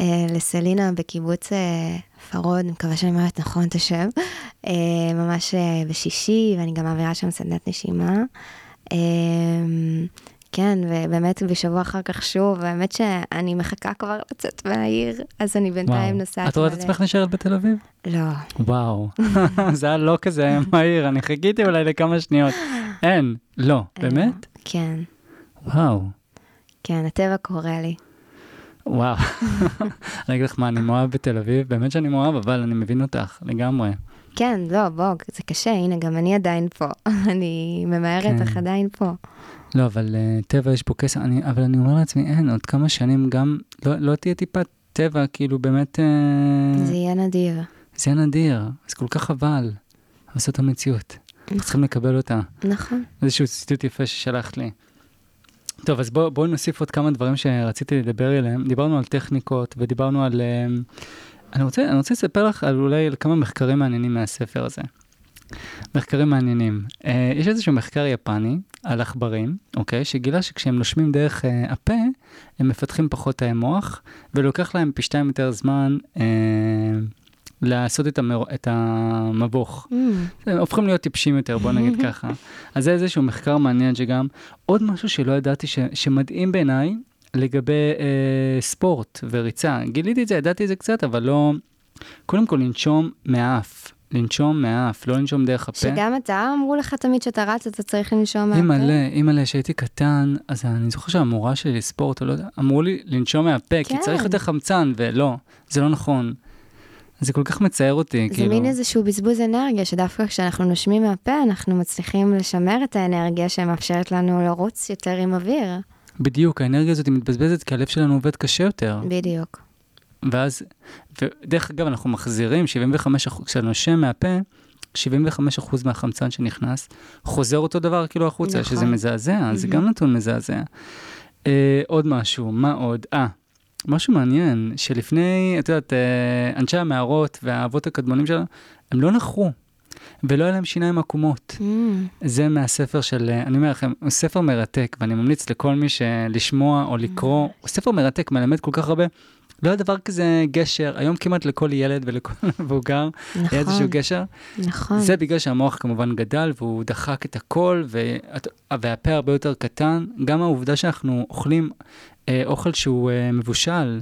אה, לסדנה בקיבוץ אה, פרוד, אני מקווה שאני אומרת נכון את השם, אה, ממש אה, בשישי, ואני גם מעבירה שם סדנת נשימה. אה, כן, ובאמת בשבוע אחר כך שוב, האמת שאני מחכה כבר לצאת מהעיר, אז אני בינתיים נוסעת. את רואה את מלא. עצמך נשארת בתל אביב? לא. וואו, זה היה לא כזה מהיר, אני חיכיתי אולי לכמה שניות. אין, לא, באמת? כן, וואו, כן, הטבע קורא לי. וואו. אני אגיד לך מה, אני מאוהב בתל אביב, באמת שאני מאוהב, אבל אני מבין אותך לגמרי. כן, לא, בוא, זה קשה, הנה, גם אני עדיין פה. אני ממהרת, כן. אך עדיין פה. לא, אבל uh, טבע יש בו כסף, אני, אבל אני אומר לעצמי, אין, עוד כמה שנים גם, לא, לא תהיה טיפת טבע, כאילו באמת, uh, זה יהיה נדיר. זה יהיה נדיר, זה כל כך חבל, אבל זאת המציאות. אנחנו צריכים לקבל אותה. נכון. איזשהו ציטוט יפה ששלחת לי. טוב, אז בואו בוא נוסיף עוד כמה דברים שרציתי לדבר עליהם. דיברנו על טכניקות ודיברנו על... אה, אני רוצה, אני רוצה לספר לך על אולי על כמה מחקרים מעניינים מהספר הזה. מחקרים מעניינים. Uh, יש איזשהו מחקר יפני על עכברים, אוקיי? שגילה שכשהם נושמים דרך uh, הפה, הם מפתחים פחות תאי מוח, ולוקח להם פי שתיים יותר זמן uh, לעשות את, המר... את המבוך. Mm, הם הופכים להיות טיפשים יותר, בוא נגיד ככה. אז זה איזשהו מחקר מעניין שגם, עוד משהו שלא ידעתי, ש, שמדהים בעיניי, לגבי אה, ספורט וריצה. גיליתי את זה, ידעתי את זה קצת, אבל לא... קודם כל, לנשום מהאף. לנשום מהאף, לא לנשום דרך הפה. שגם אתה אמרו לך תמיד שאתה רץ, אתה צריך לנשום מהפה? אימא'לה, אימא'לה, כשהייתי קטן, אז אני זוכר שהמורה שלי לספורט, לא יודע, אמרו לי לנשום מהפה, כי כן. צריך יותר חמצן, ולא, זה לא נכון. זה כל כך מצער אותי, זה כאילו. מין איזשהו בזבוז אנרגיה, שדווקא כשאנחנו נושמים מהפה, אנחנו מצליחים לשמר את האנרגיה שמאפשרת לנו לרוץ יותר עם אוויר. בדיוק, האנרגיה הזאת מתבזבזת כי הלב שלנו עובד קשה יותר. בדיוק. ואז, ודרך אגב, אנחנו מחזירים 75 אחוז, כשאתה נושם מהפה, 75 אחוז מהחמצן שנכנס, חוזר אותו דבר כאילו החוצה, נכון. שזה מזעזע, זה גם נתון מזעזע. אה, עוד משהו, מה עוד? אה, משהו מעניין, שלפני, את יודעת, אה, אנשי המערות והאבות הקדמונים שלנו, הם לא נחרו, ולא היה להם שיניים עקומות. Mm, זה מהספר של, אה, אני אומר לכם, הוא ספר מרתק, ואני ממליץ לכל מי שלשמוע או לקרוא, הוא ספר מרתק, מלמד כל כך הרבה. לא היה דבר כזה גשר, היום כמעט לכל ילד ולכל מבוגר היה איזשהו נכון, גשר. נכון. זה בגלל שהמוח כמובן גדל והוא דחק את הכל, ואת- והפה הרבה יותר קטן. גם העובדה שאנחנו אוכלים אה, אוכל שהוא אה, מבושל,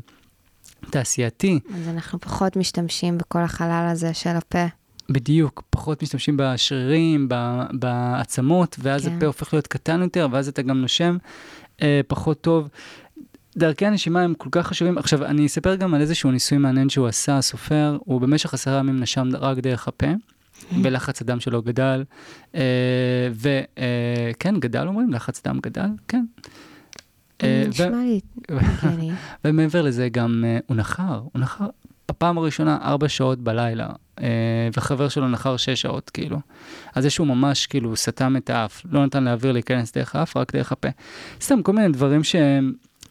תעשייתי, אז אנחנו פחות משתמשים בכל החלל הזה של הפה. בדיוק, פחות משתמשים בשרירים, ב- בעצמות, ואז כן. הפה הופך להיות קטן יותר, ואז אתה גם נושם אה, פחות טוב. דרכי הנשימה הם כל כך חשובים. עכשיו, אני אספר גם על איזשהו ניסוי מעניין שהוא עשה, הסופר, הוא במשך עשרה ימים נשם רק דרך הפה, ולחץ הדם שלו גדל, אה, וכן, גדל אומרים, לחץ דם גדל, כן. אה, ו- נשמע לי הגיוני. ומעבר לזה גם אה, הוא נחר, הוא נחר בפעם הראשונה ארבע שעות בלילה, אה, וחבר שלו נחר שש שעות, כאילו. אז זה שהוא ממש כאילו סתם את האף, לא נתן לאוויר להיכנס דרך האף, רק דרך הפה. סתם כל מיני דברים ש...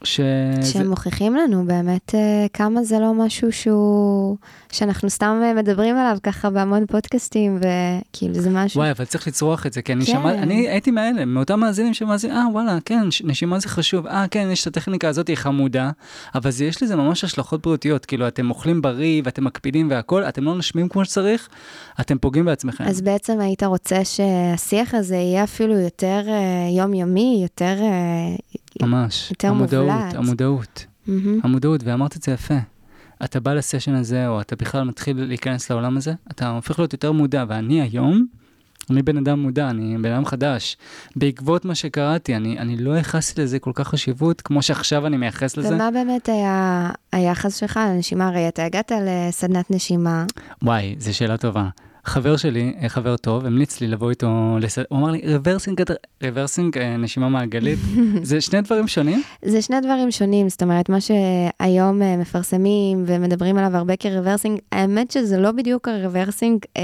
ש... זה- שהם מוכיחים לנו באמת אה, כמה זה לא משהו שהוא, שאנחנו סתם אה, מדברים עליו ככה בהמון פודקאסטים, וכאילו זה משהו... וואי, אבל צריך לצרוח את זה, כי אני כן. שמע, אני הייתי מאלה, מאותם מאזינים שמאזינים, אה, וואלה, כן, נשימה זה חשוב, אה, כן, יש את הטכניקה הזאת, היא חמודה, אבל זה, יש לזה ממש השלכות בריאותיות, כאילו, אתם אוכלים בריא ואתם מקפידים והכול, אתם לא נושמים כמו שצריך, אתם פוגעים בעצמכם. אז בעצם היית רוצה שהשיח הזה יהיה אפילו יותר אה, יומיומי, יותר... אה, ממש. יותר המודעות, מובלעת. המודעות, מהמם. המודעות, ואמרת את זה יפה. אתה בא לסשן הזה, או אתה בכלל מתחיל להיכנס לעולם הזה, אתה הופך להיות יותר מודע, ואני היום, אני בן אדם מודע, אני בן אדם חדש. בעקבות מה שקראתי, אני, אני לא ייחסתי לזה כל כך חשיבות, כמו שעכשיו אני מייחס לזה. ומה באמת היה היחס שלך לנשימה? הרי אתה הגעת לסדנת נשימה, וואי, זו שאלה טובה. חבר שלי, אה, חבר טוב, המליץ לי לבוא איתו, לס... הוא אמר לי, rebirthing, rebirthing, אה, נשימה מעגלית, זה שני דברים שונים? זה שני דברים שונים, זאת אומרת, מה שהיום אה, מפרסמים ומדברים עליו הרבה כ rebirthing, האמת שזה לא בדיוק ה rebirthing אה,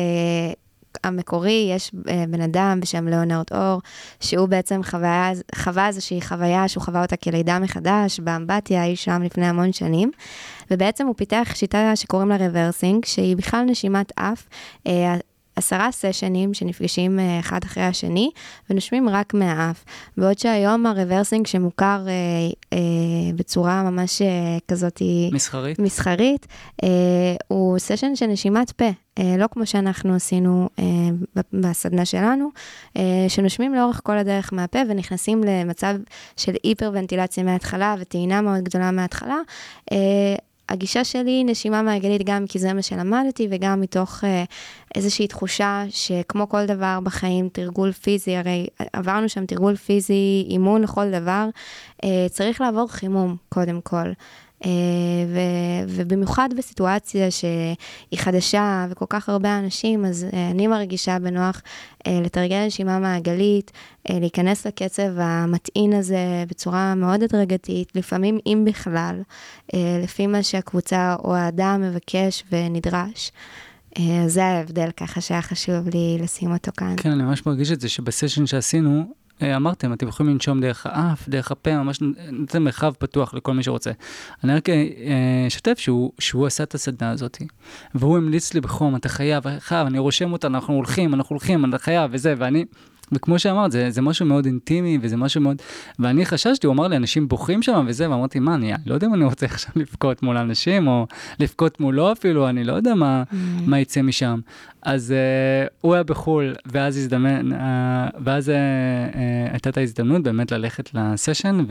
המקורי, יש אה, בן אדם בשם ליאונרד אור, שהוא בעצם חוויה, חווה איזושהי חוויה שהוא חווה אותה כלידה מחדש, באמבטיה, אי שם לפני המון שנים, ובעצם הוא פיתח שיטה שקוראים לה rebirthing, שהיא בכלל נשימת אף. עשרה סשנים שנפגשים אה, אחד אחרי השני ונושמים רק מהאף. בעוד שהיום ה rebirthing שמוכר אה, אה, בצורה ממש אה, כזאת מסחרית? מסחרית, אה, הוא סשן של נשימת פה, אה, לא כמו שאנחנו עשינו אה, בסדנה שלנו, שנושמים לאורך כל הדרך מהפה ונכנסים למצב של היפרוונטילציה מההתחלה וטעינה מאוד גדולה מההתחלה. הגישה שלי היא נשימה מעגלית גם כי זה מה שלמדתי וגם מתוך אה, איזושהי תחושה שכמו כל דבר בחיים, תרגול פיזי, הרי עברנו שם תרגול פיזי, אימון לכל דבר, אה, צריך לעבור חימום קודם כל. אה, ו- ובמיוחד בסיטואציה שהיא חדשה וכל כך הרבה אנשים, אז אה, אני מרגישה בנוח אה, לתרגל נשימה מעגלית, להיכנס לקצב המטעין הזה בצורה מאוד הדרגתית, לפעמים אם בכלל, לפי מה שהקבוצה או האדם מבקש ונדרש. זה ההבדל ככה שהיה חשוב לי לשים אותו כאן. כן, אני ממש מרגיש את זה שבסשן שעשינו, אמרתם, אתם יכולים לנשום דרך האף, דרך הפה, ממש נותן מרחב פתוח לכל מי שרוצה. אני רק אה, אשתף שהוא, שהוא עשה את הסדנה הזאת, והוא המליץ לי בחום, אתה חייב, חייב, אני רושם אותה, אנחנו הולכים, אנחנו הולכים, אתה חייב, וזה, ואני... וכמו שאמרת, זה, זה משהו מאוד אינטימי, וזה משהו מאוד... ואני חששתי, הוא אמר לי, אנשים בוכים שם וזה, ואמרתי, מה, אני לא יודע אם אני רוצה עכשיו לבכות מול אנשים, או לבכות מולו אפילו, אני לא יודע מה, מה יצא משם. אז uh, הוא היה בחו"ל, ואז הזדמן, uh, ואז uh, uh, הייתה את ההזדמנות באמת ללכת לסשן,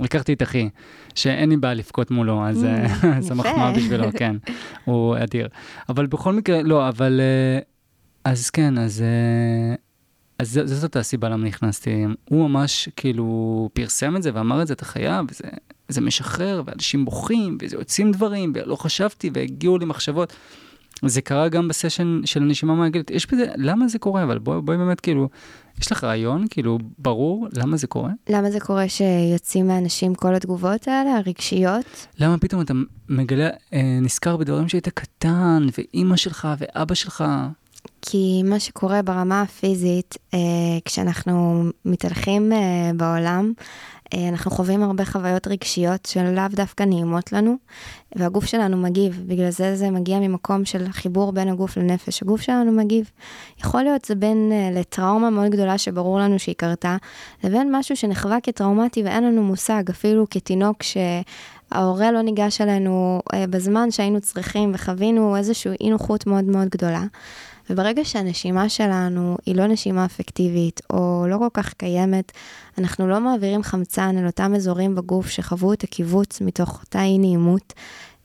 ולקחתי את אחי, שאין לי בעיה לבכות מולו, אז אה, Mm, זו. מחמאה בשבילו, כן, הוא אדיר. אבל בכל מקרה, לא, אבל... אז כן, אז... Uh, אז ז- זאת הסיבה למה נכנסתי. הוא ממש כאילו פרסם את זה ואמר את זה, אתה חייב, וזה זה משחרר, ואנשים בוכים, וזה יוצאים דברים, ולא חשבתי, והגיעו לי מחשבות. זה קרה גם בסשן של הנשימה מעגלת. יש בזה, למה זה קורה? אבל בואי בוא באמת, כאילו, יש לך רעיון, כאילו, ברור למה זה קורה? למה זה קורה שיוצאים מאנשים כל התגובות האלה, הרגשיות? למה פתאום אתה מגלה, אה, נזכר בדברים שהיית קטן, ואימא שלך ואבא שלך? כי מה שקורה ברמה הפיזית, אה, כשאנחנו מתהלכים אה, בעולם, אה, אנחנו חווים הרבה חוויות רגשיות שלאו דווקא נעימות לנו, והגוף שלנו מגיב, בגלל זה זה מגיע ממקום של חיבור בין הגוף לנפש, הגוף שלנו מגיב. יכול להיות זה בין לטראומה מאוד גדולה שברור לנו שהיא קרתה, לבין משהו שנחווה כטראומטי ואין לנו מושג, אפילו כתינוק שההורה לא ניגש אלינו uh, בזמן שהיינו צריכים וחווינו איזושהי אי נוחות מאוד מאוד גדולה. וברגע שהנשימה שלנו היא לא נשימה אפקטיבית, או לא כל כך קיימת, אנחנו לא מעבירים חמצן אל אותם אזורים בגוף שחוו את הקיבוץ מתוך אותה אי נעימות,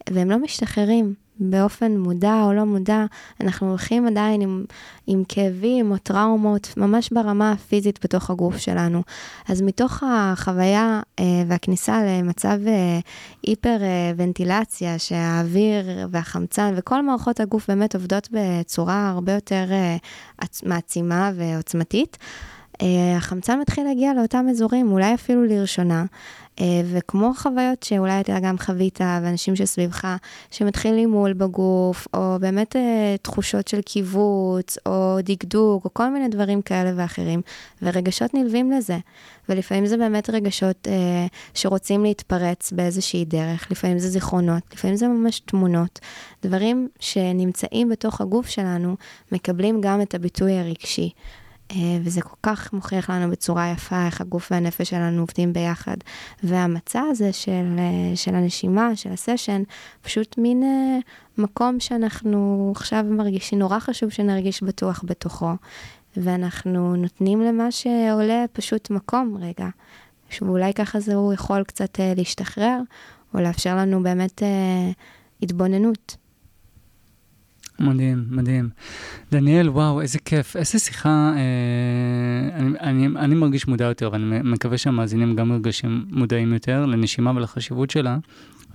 והם לא משתחררים. באופן מודע או לא מודע, אנחנו הולכים עדיין עם, עם כאבים או טראומות, ממש ברמה הפיזית בתוך הגוף שלנו. אז מתוך החוויה אה, והכניסה למצב אה, היפר-ונטילציה, שהאוויר והחמצן וכל מערכות הגוף באמת עובדות בצורה הרבה יותר אה, מעצימה ועוצמתית, אה, החמצן מתחיל להגיע לאותם אזורים, אולי אפילו לראשונה. אה, וכמו חוויות שאולי אתה גם חווית, ואנשים שסביבך, שמתחילים מול בגוף, או באמת אה, תחושות של קיבוץ, או דקדוק, או כל מיני דברים כאלה ואחרים, ורגשות נלווים לזה. ולפעמים זה באמת רגשות אה, שרוצים להתפרץ באיזושהי דרך, לפעמים זה זיכרונות, לפעמים זה ממש תמונות. דברים שנמצאים בתוך הגוף שלנו, מקבלים גם את הביטוי הרגשי. אה, וזה כל כך מוכיח לנו בצורה יפה איך הגוף והנפש שלנו עובדים ביחד. והמצע הזה של, אה, של הנשימה, של הסשן, פשוט מין אה, מקום שאנחנו עכשיו מרגישים, נורא חשוב שנרגיש בטוח בתוכו. ואנחנו נותנים למה שעולה פשוט מקום רגע. שאולי ככה זה הוא יכול קצת להשתחרר, או לאפשר לנו באמת התבוננות. מדהים, מדהים. דניאל, וואו, איזה כיף, איזה שיחה. אה, אני, אני, אני מרגיש מודע יותר, ואני מקווה שהמאזינים גם מרגשים מודעים יותר לנשימה ולחשיבות שלה.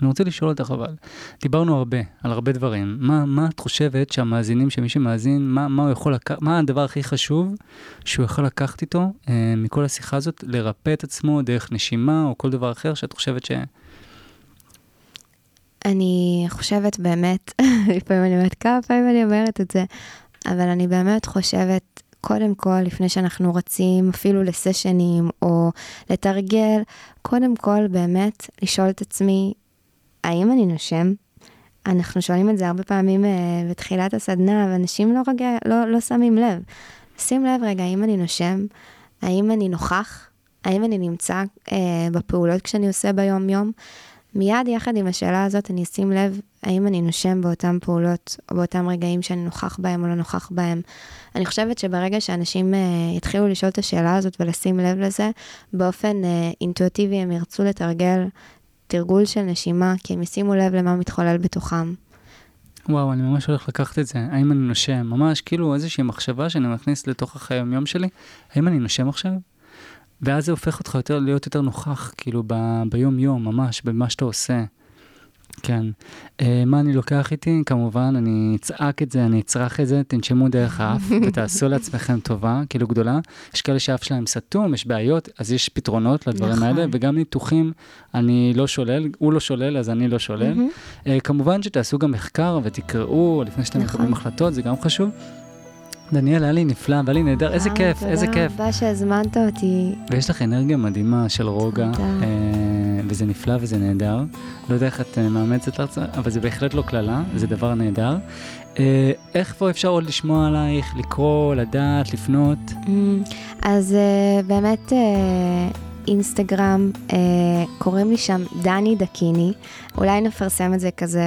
אני רוצה לשאול אותך אבל, דיברנו הרבה, על הרבה דברים. מה, מה את חושבת שהמאזינים, שמי שמאזין, מה, מה הוא יכול לקחת, מה הדבר הכי חשוב שהוא יכול לקחת איתו אה, מכל השיחה הזאת, לרפא את עצמו דרך נשימה או כל דבר אחר שאת חושבת ש... אני חושבת באמת, לפעמים אני אומרת כמה פעמים אני אומרת את זה, אבל אני באמת חושבת, קודם כל, לפני שאנחנו רצים אפילו לסשנים או לתרגל, קודם כל באמת לשאול את עצמי, האם אני נושם? אנחנו שואלים את זה הרבה פעמים uh, בתחילת הסדנה, ואנשים לא, רגע, לא, לא שמים לב. שים לב רגע, האם אני נושם? האם אני נוכח? האם אני נמצא uh, בפעולות כשאני עושה ביום-יום? מיד יחד עם השאלה הזאת אני אשים לב האם אני נושם באותן פעולות או באותם רגעים שאני נוכח בהם או לא נוכח בהם. אני חושבת שברגע שאנשים uh, יתחילו לשאול את השאלה הזאת ולשים לב לזה, באופן uh, אינטואיטיבי הם ירצו לתרגל תרגול של נשימה, כי הם ישימו לב למה מתחולל בתוכם. וואו, אני ממש הולך לקחת את זה. האם אני נושם? ממש כאילו איזושהי מחשבה שאני מכניס לתוך החיי היום שלי. האם אני נושם עכשיו? ואז זה הופך אותך יותר להיות יותר נוכח, כאילו ב, ביום-יום, ממש, במה שאתה עושה. כן. Uh, מה אני לוקח איתי? כמובן, אני אצעק את זה, אני אצרח את זה, תנשמו דרך האף ותעשו לעצמכם טובה, כאילו גדולה. יש כאלה שהאף שלהם סתום, יש בעיות, אז יש פתרונות לדברים נכון. האלה, וגם ניתוחים, אני לא שולל, הוא לא שולל, אז אני לא שולל. Mm-hmm. Uh, כמובן שתעשו גם מחקר ותקראו לפני שאתם נכון. מקבלים החלטות, זה גם חשוב. דניאל, היה לי נפלא, והיה לי נהדר, איזה כיף, איזה כיף. תודה רבה שהזמנת אותי. ויש לך אנרגיה מדהימה של רוגע, אה, וזה נפלא וזה נהדר. לא יודע איך את אה, מאמצת לך, אבל זה בהחלט לא קללה, זה דבר נהדר. אה, איך פה אפשר עוד לשמוע עלייך, לקרוא, לדעת, לפנות? Mm, אז באמת... אה, אינסטגרם, אה, קוראים לי שם דני דקיני, אולי נפרסם את זה כזה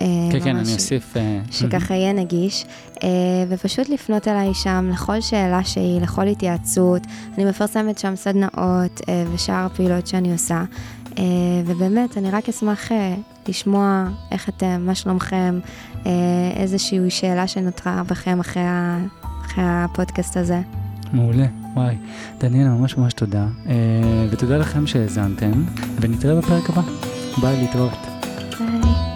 אה, כן, כן, אני אוסיף. אה, שככה יהיה נגיש, אה, ופשוט לפנות אליי שם לכל שאלה שהיא, לכל התייעצות. אני מפרסמת שם סדנאות אה, ושאר הפעילות שאני עושה, אה, ובאמת, אני רק אשמח אה, לשמוע איך אתם, מה שלומכם, אה, איזושהי שאלה שנותרה בכם אחרי, אחרי הפודקאסט הזה. מעולה, וואי. דניאל, ממש ממש תודה. אה, ותודה לכם שהאזנתם, ונתראה בפרק הבא. ביי, להתראות. ביי.